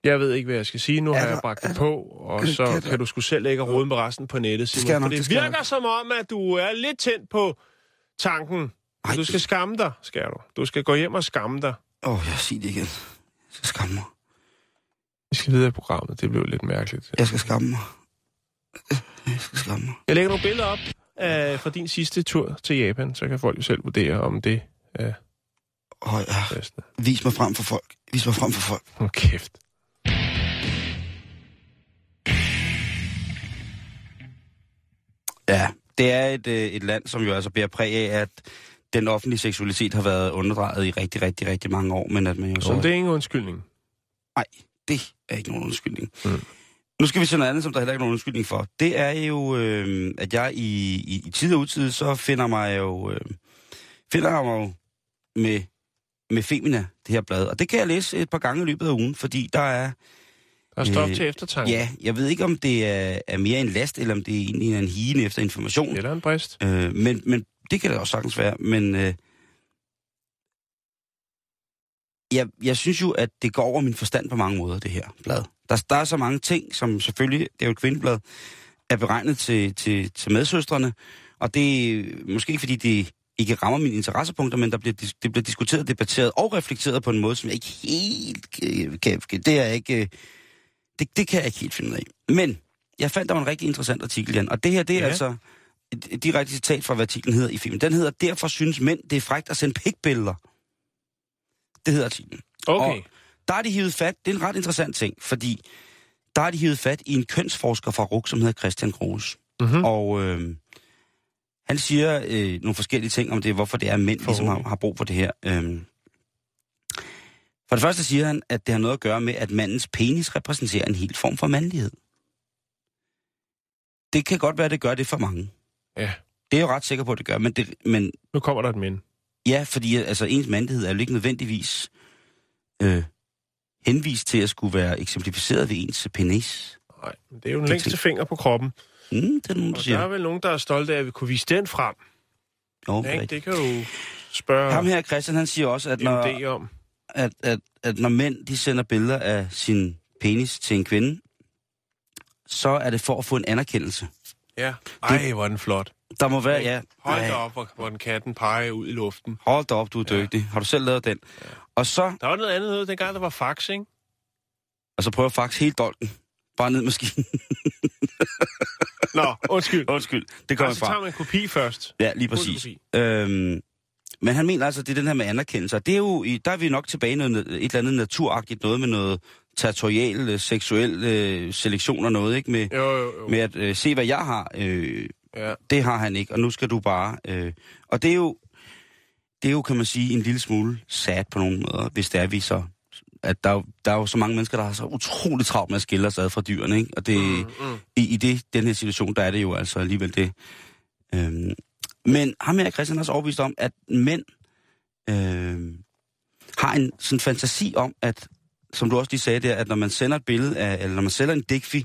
jeg ved ikke, hvad jeg skal sige. Nu har Altså, jeg bragt det på, og så kan kan, du- sgu selv lægge rode med resten på nettet, Simon. jeg nok, For det det virker nok. som om, at du er lidt tændt på tanken. Ej. Du skal skamme dig, skal du. Du skal gå hjem og skamme dig. Åh, oh, jeg siger det igen. Jeg skal skamme mig. Vi skal videre i programmet. Det blev lidt mærkeligt. Jeg skal skamme mig. Jeg skal skamme mig. Jeg lægger nogle billeder op af, fra din sidste tur til Japan, så kan folk jo selv vurdere, om det er Åh, oh, ja. Vis mig frem for folk. Vis mig frem for folk. Åh, kæft. Ja, det er et, øh, et land, som jo altså bærer præg af, at den offentlige seksualitet har været underdrejet i rigtig, rigtig, rigtig mange år, men at man jo så... Så... det er ingen undskyldning. Nej, det er ikke nogen undskyldning. Mm. Mm. Nu skal vi til noget andet, som der heller ikke er nogen undskyldning for. Det er jo, øh, at jeg i, i, i tid og utid, så finder mig jo, øh, finder jeg mig jo med, med Femina, det her blad. Og det kan jeg læse et par gange i løbet af ugen, fordi der er, Er stof Øh, til eftertanke. ja, jeg ved ikke, om det er, er mere en last, eller om det er egentlig en higende efter information. Eller en brist. Øh, men, men det kan det også sagtens være. Men øh, jeg, jeg synes jo, at det går over min forstand på mange måder, det her blad. Der, der er så mange ting, som selvfølgelig, det er jo et kvindeblad, er beregnet til, til, til medsøstrene. Og det er måske ikke, fordi det ikke rammer mine interessepunkter, men der bliver, det bliver diskuteret, debatteret og reflekteret på en måde, som jeg ikke helt kan... det er jeg ikke... Det, det kan jeg ikke helt finde ud af. Men jeg fandt der en rigtig interessant artikel, Jan. Og det her, det er Ja. altså et, direkte citat fra, hvad artiklen hedder i filmen. Den hedder, derfor synes mænd, det er frægt at sende pikbilleder. Det hedder artiklen. Okay. Og der er de hivet fat, det er en ret interessant ting, fordi der er de hivet fat i en kønsforsker fra RUK, som hedder Christian Kroos. Mm-hmm. Og øh, han siger øh, nogle forskellige ting om det, hvorfor det er, at mænd ligesom har, har brug for det her. Øh, For det første siger han, at det har noget at gøre med, at mandens penis repræsenterer en helt form for mandlighed. Det kan godt være, at det gør det for mange. Ja. Det er jeg jo ret sikker på, at det gør, men, det, men Nu kommer der et men. ja, fordi altså, ens mandlighed er jo ikke nødvendigvis øh, henvist til at skulle være eksemplificeret ved ens penis. Nej, det er jo den længste finger på kroppen. Mm, det er nogen, der Og der er siger. vel nogen, der er stolte af, at vi kunne vise den frem. Jo, Ja, det ikke? det kan du spørge Ham her, Christian, han siger også, at når, om. At, at, at når mænd de sender billeder af sin penis til en kvinde, så er det for at få en anerkendelse. Ja. Ej, hvor er den flot. Der må være, ja, Hold da op, hvor, hvor den katten peger ud i luften. hold da op, du er dygtig. Har du selv lavet den? Og så, Der var noget andet noget, dengang der var fax, ikke? og så prøver jeg faktisk helt dolken. Bare ned i maskinen. Nå, undskyld. Undskyld, det kommer Altså, fra. tager man en kopi først. Ja, lige præcis. Øhm, men han mener altså, det er den her med anerkendelse. Og det er jo, der er vi nok tilbage noget, et eller andet naturagtigt, noget med noget territorial, øh, seksuel øh, selektion og noget, ikke? Med, Jo, jo, jo. med at øh, se, hvad jeg har. Øh, Ja. det har han ikke, og nu skal du bare... Øh, og det er jo, det er jo, kan man sige, en lille smule sad på nogle måder, hvis det er vi så... At der, er der er jo så mange mennesker, der har så utroligt travlt med at skille sig ad fra dyrene, ikke? Og det, Mm, mm. i, i det, den her situation, der er det jo altså alligevel det. Øhm, men ham her, Christian, har også overbevist om, at mænd øhm, har en sådan fantasi om, at, som du også lige sagde der, at når man sender et billede af, eller når man sender en digtfi,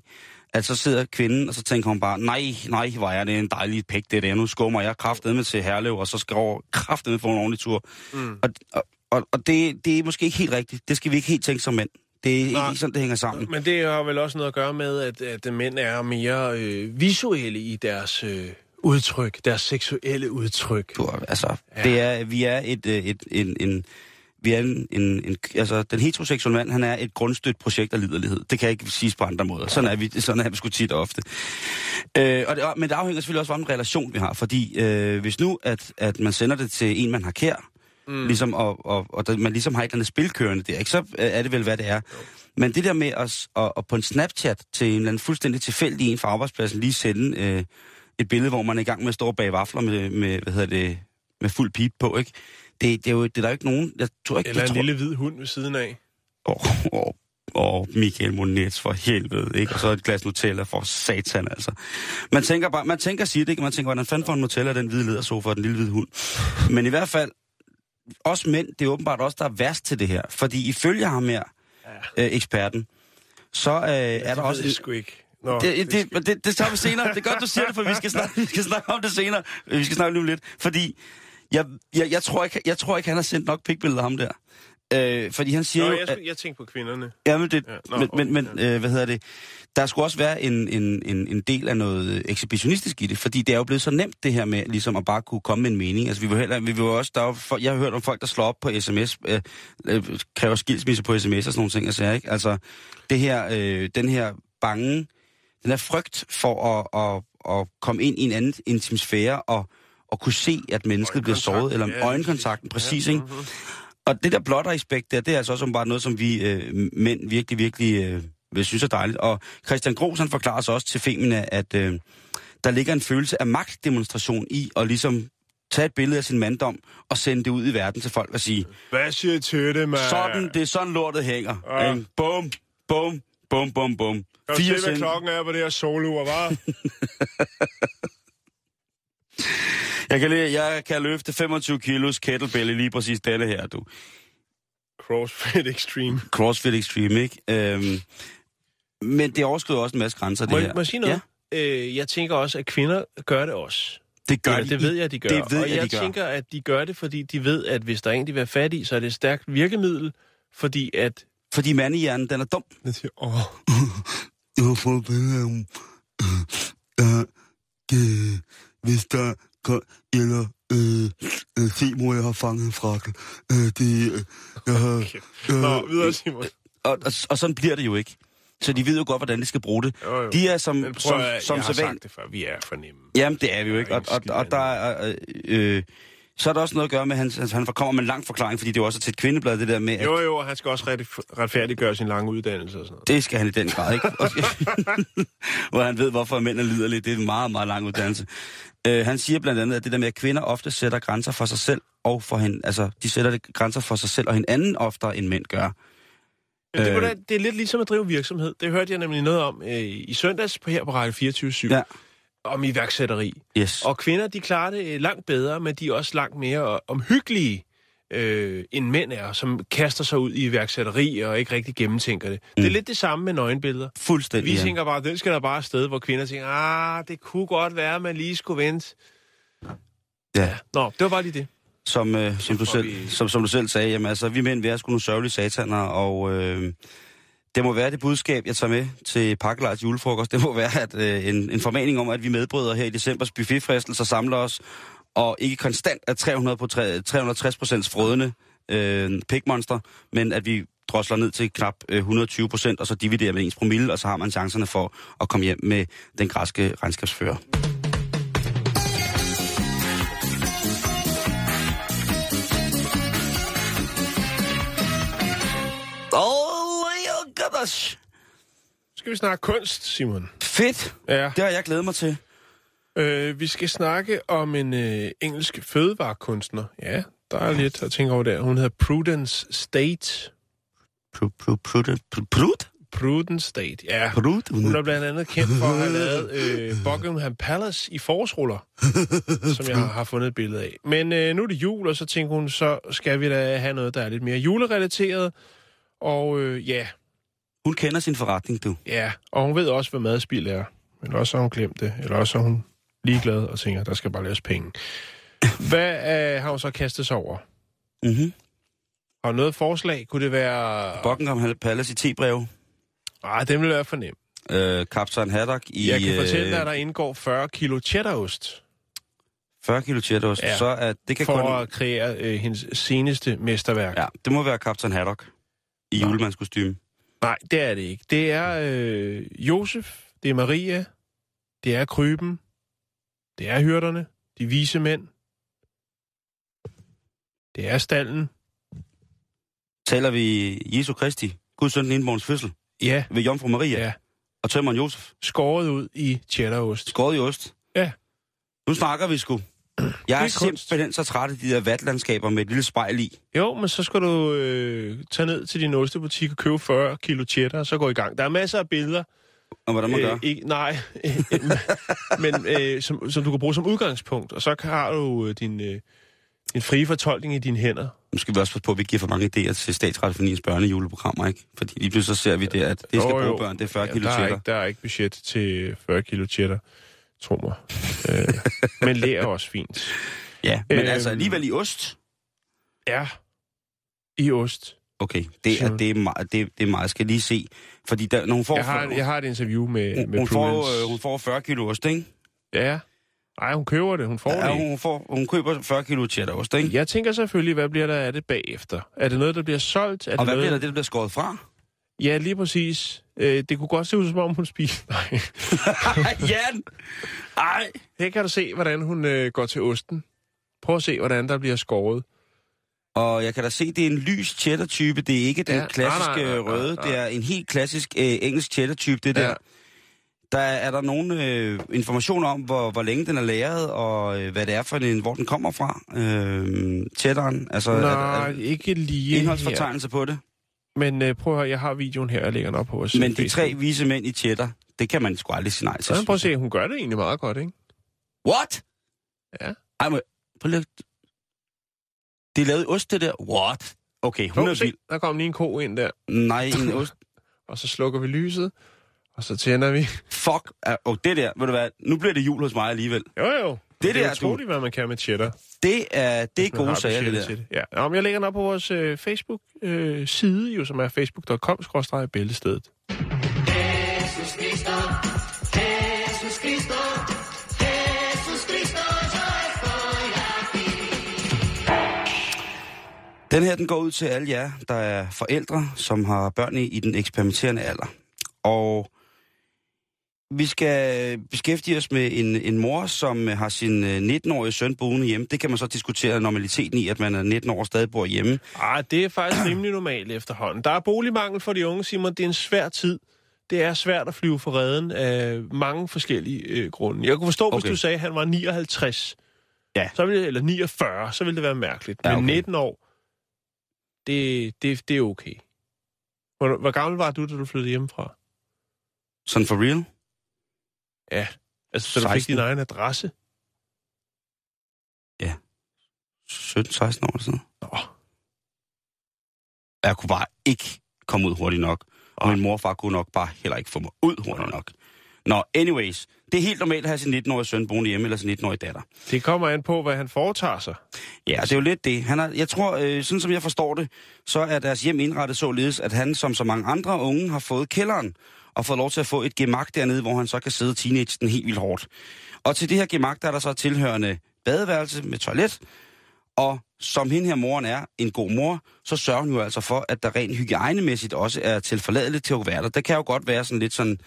at så sidder kvinden, og så tænker hun bare, nej, nej, hvor er det en dejlig pæk, det der. Nu skummer jeg kraftedeme til Herlev, og så skal jeg kraftedeme få en ordentlig tur. Mm. Og, og, og, og det, det er måske ikke helt rigtigt. Det skal vi ikke helt tænke som mænd. Det er Nej. ikke sådan, det hænger sammen. Men det har vel også noget at gøre med, at, at mænd er mere øh, visuelle i deres øh, udtryk, deres seksuelle udtryk. Du, altså, Ja. det er, vi er et, øh, et, en, en, vi er en, en, en, altså, den heteroseksuelle mand, han er et grundstødt projekt af liderlighed. Det kan ikke siges på andre måder. Sådan er vi, sådan er vi sgu tit og ofte. Øh, og det, men det afhænger selvfølgelig også af, hvilken relation vi har. Fordi øh, hvis nu, at, at man sender det til en, man har kær, mm. ligesom, og, og, og der, man ligesom har et eller andet spilkørende der, ikke? så øh, er det vel, hvad det er. Men det der med at, at, at på en Snapchat til en eller anden fuldstændig tilfældig en fra arbejdspladsen lige sende øh, et billede, hvor man er i gang med at stå og bage vafler med, med hvad hedder det, med fuld pip på, ikke? Det, det, er jo, det er der jo ikke nogen... Jeg tror ikke, Eller en tror, lille hvid hund ved siden af. Åh, oh, oh, Michael Monets for helvede, ikke? Og så et glas Nutella for satan, altså. Man tænker bare, man tænker sige det, ikke? Man tænker, hvordan fanden får en Nutella den hvide ledersofa og den lille hvide hund? Men i hvert fald, os mænd, det er åbenbart også, der er værst til det her. Fordi ifølge ham her, øh, eksperten, så øh, er der også... Ikke. Nå, Det, det, det, det, det tager vi senere. Det er godt, du siger det, for vi skal snakke, vi skal snakke om det senere. Vi skal snakke lige om lidt. Fordi jeg, jeg, jeg, tror ikke, jeg tror ikke, han har sendt nok pikbilleder ham der. Øh, fordi han siger Nå, jo... jeg, at- jeg tænker på kvinderne. Ja, men, det, Ja, ja, nå, men, men, okay, men øh, hvad hedder det? Der skulle også være en, en, en, en del af noget ekshibitionistisk i det, fordi det er jo blevet så nemt det her med ligesom at bare kunne komme med en mening. Altså vi vil heller, vi vil også, der er jo, jeg har hørt om folk, der slår op på sms, øh, øh, kræver skilsmisse på sms og sådan nogle ting, altså, ikke? Altså det her, øh, den her bange, den her frygt for at, at, at komme ind i en anden intim sfære og, og kunne se, at mennesket bliver såret, eller ja, øjenkontakten, præcis, ikke? mhm. Og det der blotter-aspekt der, det er altså også bare noget, som vi øh, mænd virkelig, virkelig øh, vil synes er dejligt. Og Christian Gros, han forklarer så også til Femina, at øh, der ligger en følelse af magtdemonstration i at ligesom tage et billede af sin manddom og sende det ud i verden til folk og sige, Hvad siger I til det, mand? sådan, det er sådan lortet hænger. Ja. Ja. Bum, bum, bum, bum, bum. Kan du se, hvad klokken er på det her solur, hva'? jeg, kan, lige- jeg kan løfte 25 kilos kettlebell lige præcis denne her, du. CrossFit Extreme. CrossFit Extreme, ikke? Øhm, men det overskrider også en masse grænser, Må, det her. må jeg sige noget? Ja. Øh, jeg tænker også, at kvinder gør det også. Det gør Eller, de. det ved jeg, de gør. Det ved og jeg, jeg de gør. tænker, at de gør det, fordi de ved, at hvis der er en, de vil have fat i, så er det et stærkt virkemiddel, fordi at... Fordi mandehjernen, den er dum. Jeg siger, åh, Jeg har fået billeder af. Øh, øh, hvis der går, eller øh, øh, se mor, jeg har fanget en frakkel. Øh, det, øh, jeg har... Øh, Nå, videre, Simon. Og, og, og sådan bliver det jo ikke. Så de ved jo godt, hvordan de skal bruge det. Jo, jo. De er som, Men prøv, som, at- som jeg har så sagt det før, vi er for nemme. Jamen, det er vi jo ikke. Og, og, og der er... Øh, Så er der også noget at gøre med, at han, altså, han kommer med en lang forklaring, fordi det er jo også til et kvindeblad, det der med, at Jo, jo, han skal også ret- retfærdiggøre sin lange uddannelse og sådan noget. det skal han i den grad, ikke? Hvor han ved, hvorfor mænd er liderlige. Det er en meget, meget lang uddannelse. Øh, han siger blandt andet, at det der med, at kvinder ofte sætter grænser for sig selv og for hende, altså de sætter det grænser for sig selv og hinanden oftere, end mænd gør. Men det, Øh. da, det er lidt ligesom at drive virksomhed. Det hørte jeg nemlig noget om øh, i søndags på her på Radio 24 Ja. Om iværksætteri. Yes. Og kvinder, de klarer det øh, langt bedre, men de er også langt mere omhyggelige, øh, end mænd er, som kaster sig ud i iværksætteri og ikke rigtig gennemtænker det. Mm. Det er lidt det samme med nøgenbilleder. Fuldstændig. Vi ja. tænker bare, den skal der bare afsted, hvor kvinder tænker, ah, det kunne godt være, man lige skulle vente. Ja. Nå, det var bare lige det. Som, øh, som, du selv, vi- som, som du selv sagde, jamen altså, vi mænd, vi er sgu nogle sørgelige sataner, og øh, det må være det budskab, jeg tager med til Pakkelejs julefrokost. Det må være at, øh, en, en formaning om, at vi medbrødre her i decembers buffetfristelser samler os, og ikke konstant er 300 på 360 procents frødende øh, pikmonster, men at vi drosler ned til knap øh, 120 procent, og så dividerer med ens promille, og så har man chancerne for at komme hjem med den græske regnskabsfører. Gosh. Skal vi snakke kunst, Simon? Fedt! Ja. Det har jeg glædet mig til. Øh, vi skal snakke om en øh, engelsk fødevarekunstner. Ja, der er lidt at tænke over der. Hun hedder Prudence State. Pru, pru, prudent, pru, prud? Prudence State, ja. Prud? Hun er blandt andet kendt for at have lavet øh, Buckingham Palace i forårsruller, som jeg har, har fundet et billede af. Men øh, nu er det jul, og så tænker hun, så skal vi da have noget, der er lidt mere julerelateret. Og øh, ja, Hun kender sin forretning, du. ja, og hun ved også, hvad madspil er. Men også har hun glemt det, eller også er hun ligeglad og tænker, der skal bare laves penge. Hvad øh, har hun så kastet sig over? Mm-hmm. Har noget forslag? Kunne det være... Buckingham Palace i T-brev. Ah, den vil være for nem. Øh, Kaptajn Haddock i Jeg kan fortælle dig, øh, at der indgår 40 kilo cheddarost 40 kilo cheddarost. Ja. Så at det kan for kun... at kreere øh, hendes seneste mesterværk. Ja, det må være Kaptajn Haddock i julemandskostyme. Nej, det er det ikke. Det er øh, Josef, det er Maria, det er Kryben, det er hyrderne, de vise mænd, det er stallen. Taler vi Jesu Kristi, Guds søn den fødsel, Ja, ved Jomfru Maria ja. og tømmeren Josef. Skåret ud i cheddarost. Skåret i ost. Ja. Nu snakker vi sgu. Jeg er, er simpelthen så træt af de der vatlandskaber med et lille spejl i. Jo, men så skal du øh, tage ned til din ostebutik og købe 40 kilo cheddar, og så gå i gang. Der er masser af billeder. Og hvordan man gør. ikke, nej, men øh, som, som du kan bruge som udgangspunkt. Og så har du øh, din, øh, din frie fortolkning i dine hænder. Nu skal vi også passe på, at vi giver for mange idéer til Statsradiofoniens børnejuleprogrammer, ikke? Fordi lige pludselig så ser vi det, at det skal Jo, jo. bruge børn, det er 40 kilo der, er cheddar. ikke, der er ikke budget til 40 kilo cheddar, tro mig. øh, men lærer er også fint. Ja, men Øhm. altså alligevel i ost. Ja, i ost. Okay, det er, det er, meget, det, det er meget. Jeg skal lige se. Fordi der, når hun får, Jeg har, jeg har et interview med, hun, med hun, får, øh, hun får 40 kilo ost, ikke? Ja. Nej, hun køber det. Hun får Ja, det. hun, får, hun køber 40 kilo cheddarost, ikke? Jeg tænker selvfølgelig, hvad bliver der af det bagefter? Er det noget, der bliver solgt? Er Og det hvad noget... bliver der, det der bliver skåret fra? Ja, lige præcis. Øh, det kunne godt se ud, som om hun spiser. Nej. Jan! Ej! Her kan du se, hvordan hun øh, går til osten. Prøv at se, hvordan der bliver skåret. Og jeg kan da se, det er en lys cheddar-type. Det er ikke den Ja, klassiske nej, nej, nej, røde. nej. Det er en helt klassisk øh, engelsk cheddar-type, det der. Ja. Der er der nogle øh, informationer om, hvor, hvor længe den er lagret, og øh, hvad det er for en, hvor den kommer fra. Øh, cheddaren, altså er, Nej, er, ikke lige her. indholdsfortegnelse på det. Men øh, prøv at høre, jeg har videoen her, jeg lægger den op på vores Men de Facebook. tre vise mænd i cheddar, det kan man sgu aldrig sige nej til. Så prøv at se, hun gør det egentlig meget godt, ikke? What? Ja. Ej, men, prøv lige. Det er lavet i ost, det der. What? Okay, hun er vild. der kom lige en ko ind der. Nej, en ost. Og så slukker vi lyset, og så tænder vi. Fuck. Og det der, ved du hvad, nu bliver det jul hos mig alligevel. Jo, jo. Det det er utroligt, hvad man kan med cheddar. Det er, det er gode sager, det der. det. Ja, men jeg lægger den op på vores øh, Facebook-side, jo, som er facebook.com-bæltestedet. Den her, den går ud til alle jer, der er forældre, som har børn i, i den eksperimenterende alder. Og Vi skal beskæftige os med en, en mor, som øh, har sin øh, 19-årige søn boende hjemme. Det kan man så diskutere normaliteten i, at man er 19 år og stadig bor hjemme. Ah, det er faktisk rimelig normalt efterhånden. Der er boligmangel for de unge, Simon. Det er en svær tid. Det er svært at flyve for redden af mange forskellige øh, grunde. Jeg kunne forstå, okay. Hvis du sagde, at han var 59, Ja. så ville, eller 49, så ville det være mærkeligt. Ja, Men okay. 19 år, det, det, det er okay. Hvor, hvor gammel var du, da du flyttede hjemmefra? Sådan for real? Ja, altså så du fik 16. din egen adresse? 17-16 år noget. Nå, Jeg kunne bare ikke komme ud hurtigt nok. Og min mor og far kunne nok bare heller ikke få mig ud hurtigt nok. Nå, anyways. Det er helt normalt at have sin 19-årige søn boende hjemme, eller sin 19-årige datter. det kommer an på, hvad han foretager sig. Ja, det er jo lidt det. Han er, jeg tror, øh, sådan som jeg forstår det, så er deres hjem indrettet således, at han, som så mange andre unge, har fået kælderen og fået lov til at få et gemak dernede, hvor han så kan sidde teenage den helt vildt hårdt. Og til det her gemak, der er der så tilhørende badeværelse med toilet, og som hende her moren er en god mor, så sørger hun jo altså for, at der rent hygiejnemæssigt også er tilforladeligt til at være der. Det kan jo godt være sådan lidt sådan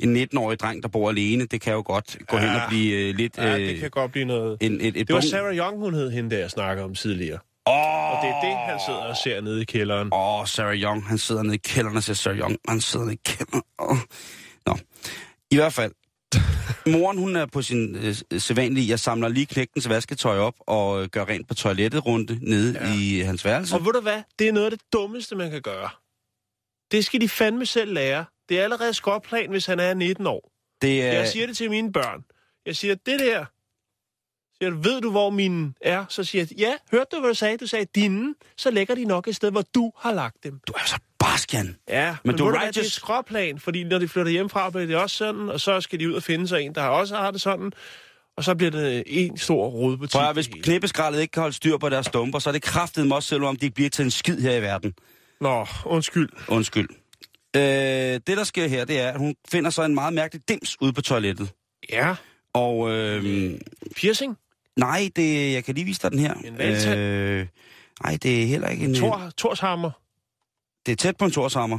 en 19-årig dreng, der bor alene. Det kan jo godt gå Ja. hen og blive øh, lidt... Ja, øh, det kan godt blive noget... en, et, et Det var bunk- Sarah Young, hun hed hende, der jeg snakkede om tidligere. Åh, Og det er det, han sidder og ser nede i kælderen. Åh, oh, Sarah Young, han sidder nede i kælderen og siger Sarah Young, han sidder nede i kælderen. Oh. Nå, i hvert fald. Moren, hun er på sin øh, sædvanlige, jeg samler lige knægtens vasketøj op og øh, gør rent på toilettet rundt nede ja. i hans værelse. Og ved du hvad? Det er noget af det dummeste, man kan gøre. Det skal de fandme selv lære. Det er allerede skråplan, hvis han er 19 år. Det er, Jeg siger det til mine børn. Jeg siger, det der... Siger, du, ved du, hvor mine er? Så siger jeg, ja, hørte du, hvad du sagde? Du sagde, dine. Så lægger de nok et sted, hvor du har lagt dem. du er så barsk, Jan. Ja, men, Men du er hvad, det er righteous. skråplan, fordi når de flytter hjemmefra, bliver det også sådan, og så skal de ud og finde sig en, der også har det sådan, og så bliver det en stor rodbutik. Prøv at, hvis det hele. knippeskraldet ikke kan holde styr på deres stumper, så er det kraftet mig også, selvom de bliver til en skid her i verden. Nå, undskyld. Undskyld. Øh, det, der sker her, det er, at hun finder så en meget mærkelig dims ude på toilettet. Ja, Og øh, piercing. Nej, det, jeg kan lige vise dig den her. En? Øh, nej, det er heller ikke en... Tor, Torshammer. Det er tæt på en torshammer,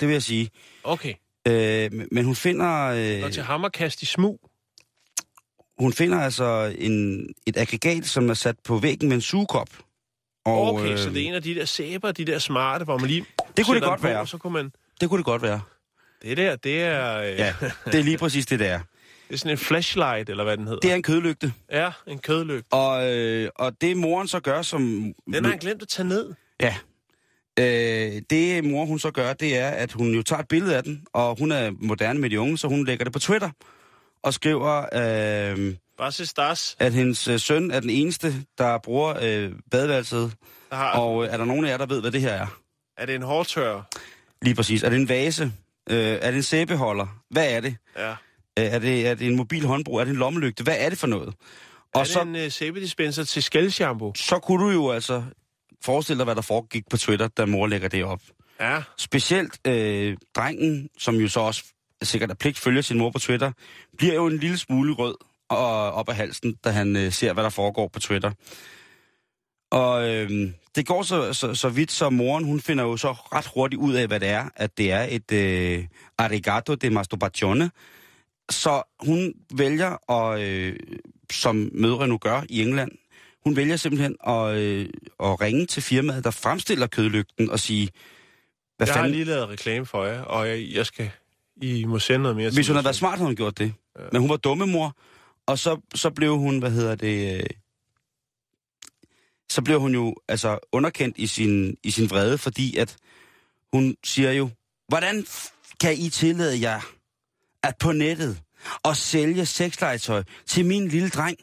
det vil jeg sige. Okay. Øh, men- hun finder, øh, Og til hammerkast i smug. hun finder altså en, et aggregat, som er sat på væggen med en sugekop. Og, Okay, øh, så det er en af de der sæber, de der smarte, hvor man lige det sætter godt den på, være. så kunne man... det kunne det godt være. Det der, det er, øh, Ja, det er lige præcis det, der. Det er sådan en flashlight, eller hvad den hedder. Det er en kødlygte. Ja, en kødlygt. Og, øh, og det moren så gør, som... Den har han glemt at tage ned. Ja. Øh, det mor hun så gør, det er, at hun jo tager et billede af den, og hun er moderne med de unge, så hun lægger det på Twitter og skriver, øh, Bare se stas, at hendes øh, søn er den eneste, der bruger øh, badeværelset. har... Og øh, er der nogen af jer, der ved, hvad det her er? Er det en hårdtør? Lige præcis. Er det en vase? Øh, er det en sæbeholder? Hvad er det? Ja. Øh, er det? Er det en mobil håndbrug? Er det en lommelygte? Hvad er det for noget? Og er det så, en uh, sæbedispenser til skældshampoo? så kunne du jo altså forestille dig, hvad der foregik på Twitter, da mor lægger det op. Ja. Specielt øh, drengen, som jo så også sikkert er pligt følger sin mor på Twitter, bliver jo en lille smule rød og op ad halsen, da han øh, ser, hvad der foregår på Twitter. Og øh, det går så, så, så vidt, så moren hun finder jo så ret hurtigt ud af, hvad det er, at det er et øh, arigato de masturbazione. Så hun vælger, at, øh, som mødre nu gør i England, hun vælger simpelthen at, øh, at ringe til firmaet, der fremstiller kødlygten og sige, hvad jeg har fanden, lige lavet reklame for jer, og jeg, jeg skal... I må sende noget mere hvis hun havde været smart, havde hun gjort det. Ja. Men hun var dumme mor, og så, så blev hun, hvad hedder det, øh, så blev hun jo altså underkendt i sin, i sin vrede, fordi at hun siger jo, hvordan kan I tillade jer at på nettet og sælge sexlegetøj til min lille dreng?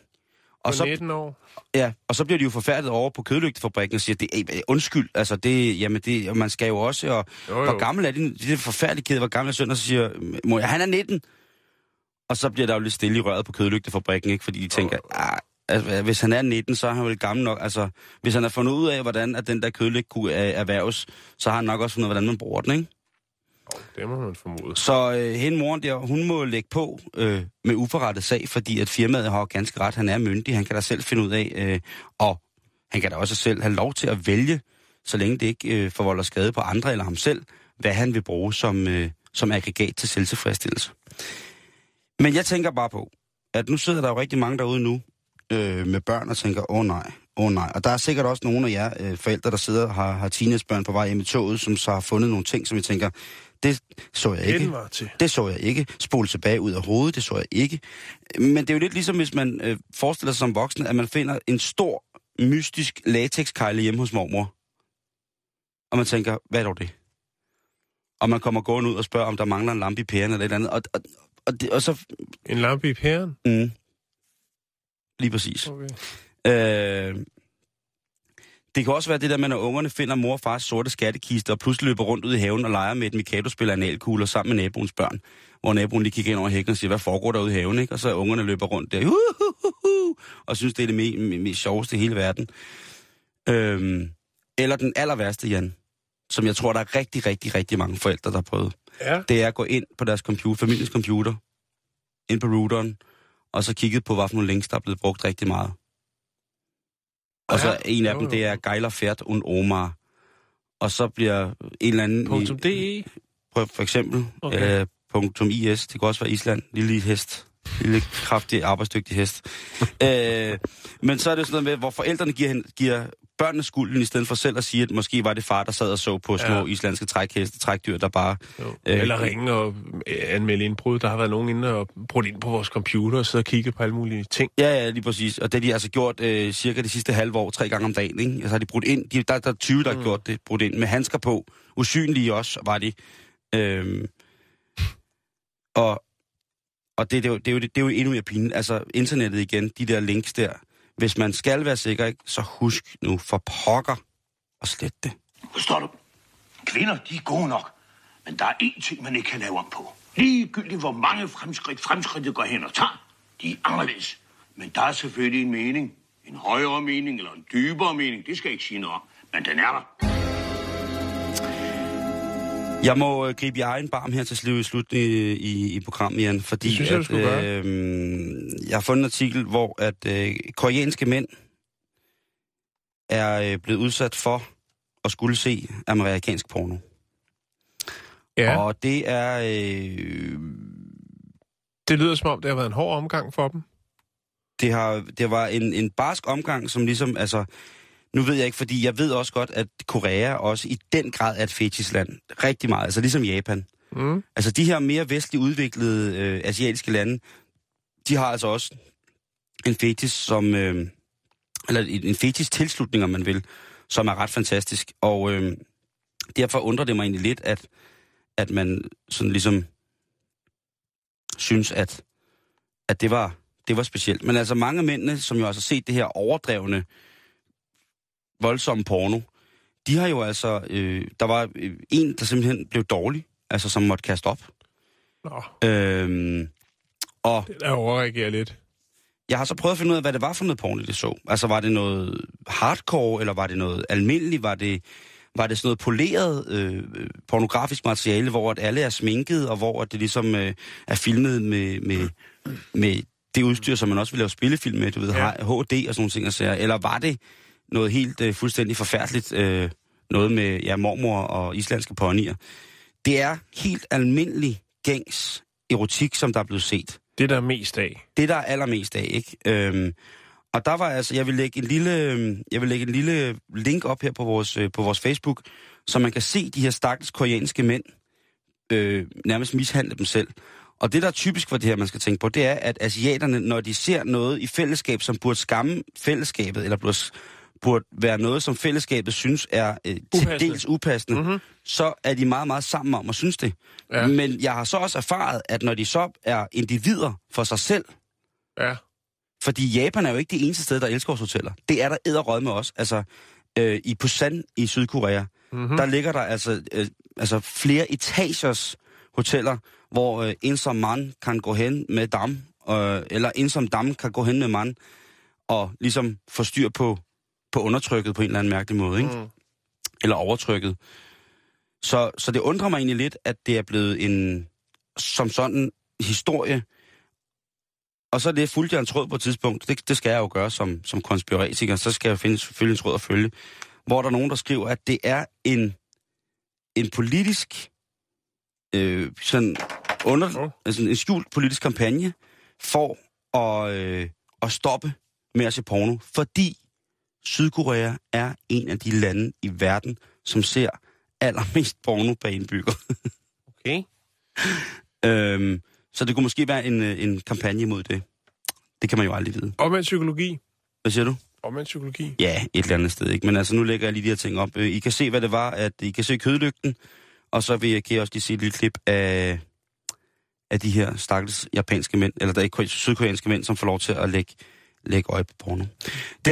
Og På så, 19 år. ja, og så bliver de jo forfærdet over på kødlygtefabrikken og siger, det, undskyld, altså det, jamen det, man skal jo også, og Jo, jo. hvor gammel er din, det er forfærdeligt ked, hvor gammel er søn, og så siger, mor, han er 19. Og så bliver der jo lidt stille i røret på kødlygtefabrikken, ikke? Fordi de tænker, ah, altså, hvis han er 19, så er han vel gammel nok. Altså, hvis han har fundet ud af, hvordan at den der kødlygt kunne erhverves, så har han nok også fundet hvordan man bruger den, ikke? Oh, det må man formode. Så øh, hende moren der, hun må lægge på øh, med uforrettet sag, fordi at firmaet har ganske ret. Han er myndig, han kan da selv finde ud af, øh, og han kan da også selv have lov til at vælge, så længe det ikke øh, forvolder skade på andre eller ham selv, hvad han vil bruge som, øh, som aggregat til selvtilfredsstillelse. Men jeg tænker bare på, at nu sidder der jo rigtig mange derude nu øh, med børn og tænker, åh oh, nej, åh oh, nej. Og der er sikkert også nogle af jer øh, forældre, der sidder og har, har teenagebørn på vej hjem i toget, som så har fundet nogle ting, som jeg tænker, det så jeg ikke. Den var til. Det så jeg ikke. Spole tilbage ud af hovedet, det så jeg ikke. Men det er jo lidt ligesom, hvis man øh, forestiller sig som voksen, at man finder en stor, mystisk latexkejle hjemme hos mormor. Og man tænker, hvad er dog det? Og man kommer gående ud og spørger, om der mangler en lampe i pæren eller et eller andet. Og, og, og, det, og så... En lampe i pæren? Mm, lige præcis. Okay. Øh, det kan også være det der med, når ungerne finder mor og fars sorte skattekiste, og pludselig løber rundt ud i haven og leger med et Mikado-spiller analkugler sammen med naboens børn. Hvor naboen lige kigger ind over hækken og siger, hvad foregår der ude i haven, ikke? Og så ungerne løber rundt der, uhuhuhu, og synes, det er det mest, mest sjoveste i hele verden. Øhm, eller den aller værste, Jan, som jeg tror, der er rigtig, rigtig, rigtig mange forældre, der har prøvet. Ja. Det er at gå ind på deres computer, familiens computer, ind på routeren, og så kigget på, nogle links, der er blevet brugt rigtig meget. Og så Ja, en af jo, dem, det er Geiler Fært und Omar. Og så bliver en eller anden... Punktum DE? For eksempel. Okay. Øh, punktum IS. Det kan også være Island. Lille hest. Lille, kraftig, arbejdsdygtig hest. øh, men så er det sådan noget med, hvor forældrene giver, giver børnene skulden, i stedet for selv at sige, at måske var det far, der sad og så på små Ja. islandske trækheste, trækdyr, der bare... Jo. Øh, Eller ringe og øh, anmelde indbrud. Der har været nogen inde og brudt ind på vores computer og sidde og kigge på alle mulige ting. Ja, ja, lige præcis. Og det har de altså gjort øh, cirka de sidste halve år, tre gange om dagen. Ikke? Altså har de brudt ind. De, der, der er 20, der har gjort det, brudt ind med handsker på. Usynlige også var de. Øhm, og og det, det, er jo, det, er jo, det er jo endnu mere pinligt. Altså internettet igen, de der links der. Hvis man skal være sikker, ikke, så husk nu for pokker at slette det. Forstår du? Kvinder, de er gode nok. Men der er én ting, man ikke kan lave om på. Ligegyldigt hvor mange fremskridt fremskridtet går hen og tager, de er anderledes. Men der er selvfølgelig en mening. En højere mening eller en dybere mening. Det skal jeg ikke sige noget om. Men den er der. Jeg må øh, gribe i egen barm her til slut, slut i, i, i programmet, Jan, fordi Det synes jeg, at, skulle gøre. øh, jeg har fundet en artikel, hvor at øh, koreanske mænd er øh, blevet udsat for at skulle se amerikansk porno. Ja, Og det er... Øh, det lyder som om, det har været en hård omgang for dem. det, har, det var en, en barsk omgang, som ligesom... Altså, nu ved jeg ikke, fordi jeg ved også godt, at Korea også i den grad er et fetisland. Rigtig meget, altså ligesom Japan. Mm. Altså de her mere vestligt udviklede øh, asiatiske lande, de har altså også en fetis, som, øh, eller en fetis tilslutning, om man vil, som er ret fantastisk. Og øh, derfor undrer det mig egentlig lidt, at, at man sådan ligesom synes, at, at det, var, det var specielt. Men altså mange af mændene, som jo altså har set det her overdrevne, voldsomme porno, de har jo altså, øh, der var øh, en, der simpelthen blev dårlig, altså som måtte kaste op. Nå, Øhm, og det der overreagerer lidt. jeg har så prøvet at finde ud af, hvad det var for noget porno, det så. Altså var det noget hardcore, eller var det noget almindeligt? Var det, var det sådan noget poleret øh, pornografisk materiale, hvor at alle er sminket, og hvor at det ligesom øh, er filmet med, med, med det udstyr, som man også vil lave spillefilm med, du ved, Ja. ja. HD og sådan nogle ting. Altså, eller var det noget helt øh, fuldstændig forfærdeligt, øh, noget med ja, mormor og islandske ponyer? Det er helt almindelig gængs erotik, som der er blevet set Det der er mest af. det, der er allermest af, ikke? Øhm, og der var altså, jeg vil lægge en lille, øhm, jeg vil lægge en lille link op her på vores, øh, på vores Facebook, så man kan se de her stakkels koreanske mænd øh, nærmest mishandle dem selv. Og det, der er typisk for det her, man skal tænke på, det er, at asiaterne, når de ser noget i fællesskab, som burde skamme fællesskabet, eller burde, burde være noget, som fællesskabet synes er øh, til Upassende. dels upassende, Mhm. mm-hmm. så er de meget, meget sammen om at synes det. Ja. Men jeg har så også erfaret, at når de så er individer for sig selv, Ja. fordi Japan er jo ikke det eneste sted, der elsker hoteller. Det er der æderrød med os. Altså, øh, i Busan i Sydkorea, mm-hmm. der ligger der altså, øh, altså flere etagers hoteller, hvor øh, en som mand kan gå hen med dam, øh, eller en som dam kan gå hen med mand, og ligesom få styr på, på undertrykket på en eller anden mærkelig måde, ikke? Mm. eller overtrykket. Så, så det undrer mig egentlig lidt, at det er blevet en, som sådan, historie. Og så er det fuldt jeg en tråd på et tidspunkt. Det, det skal jeg jo gøre som, som konspiratiker. Så skal jeg finde selvfølgelig en tråd at følge. Hvor der er nogen, der skriver, at det er en, en politisk øh, sådan under, altså en skjult politisk kampagne for at, øh, at stoppe med at se porno, fordi Sydkorea er en af de lande i verden, som ser allermest porno per indbygger. Okay. øhm, så det kunne måske være en, øh, en kampagne mod det. Det kan man jo aldrig vide. Omvendt psykologi. Hvad siger du? Omvendt psykologi. Ja, et eller andet sted, ikke? Men altså, nu lægger jeg lige de her ting op. Øh, I kan se, hvad det var, at I kan se kødlygten, og så vil jeg, jeg også lige se et lille klip af, af de her stakkels japanske mænd, eller der er ikke sydkoreanske mænd, som får lov til at lægge, lægge øje på porno.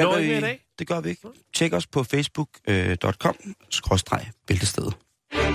når vil ikke mere i I- dag. Det gør vi ikke. Tjek os på facebook.com, skråstreg, bæltestedet.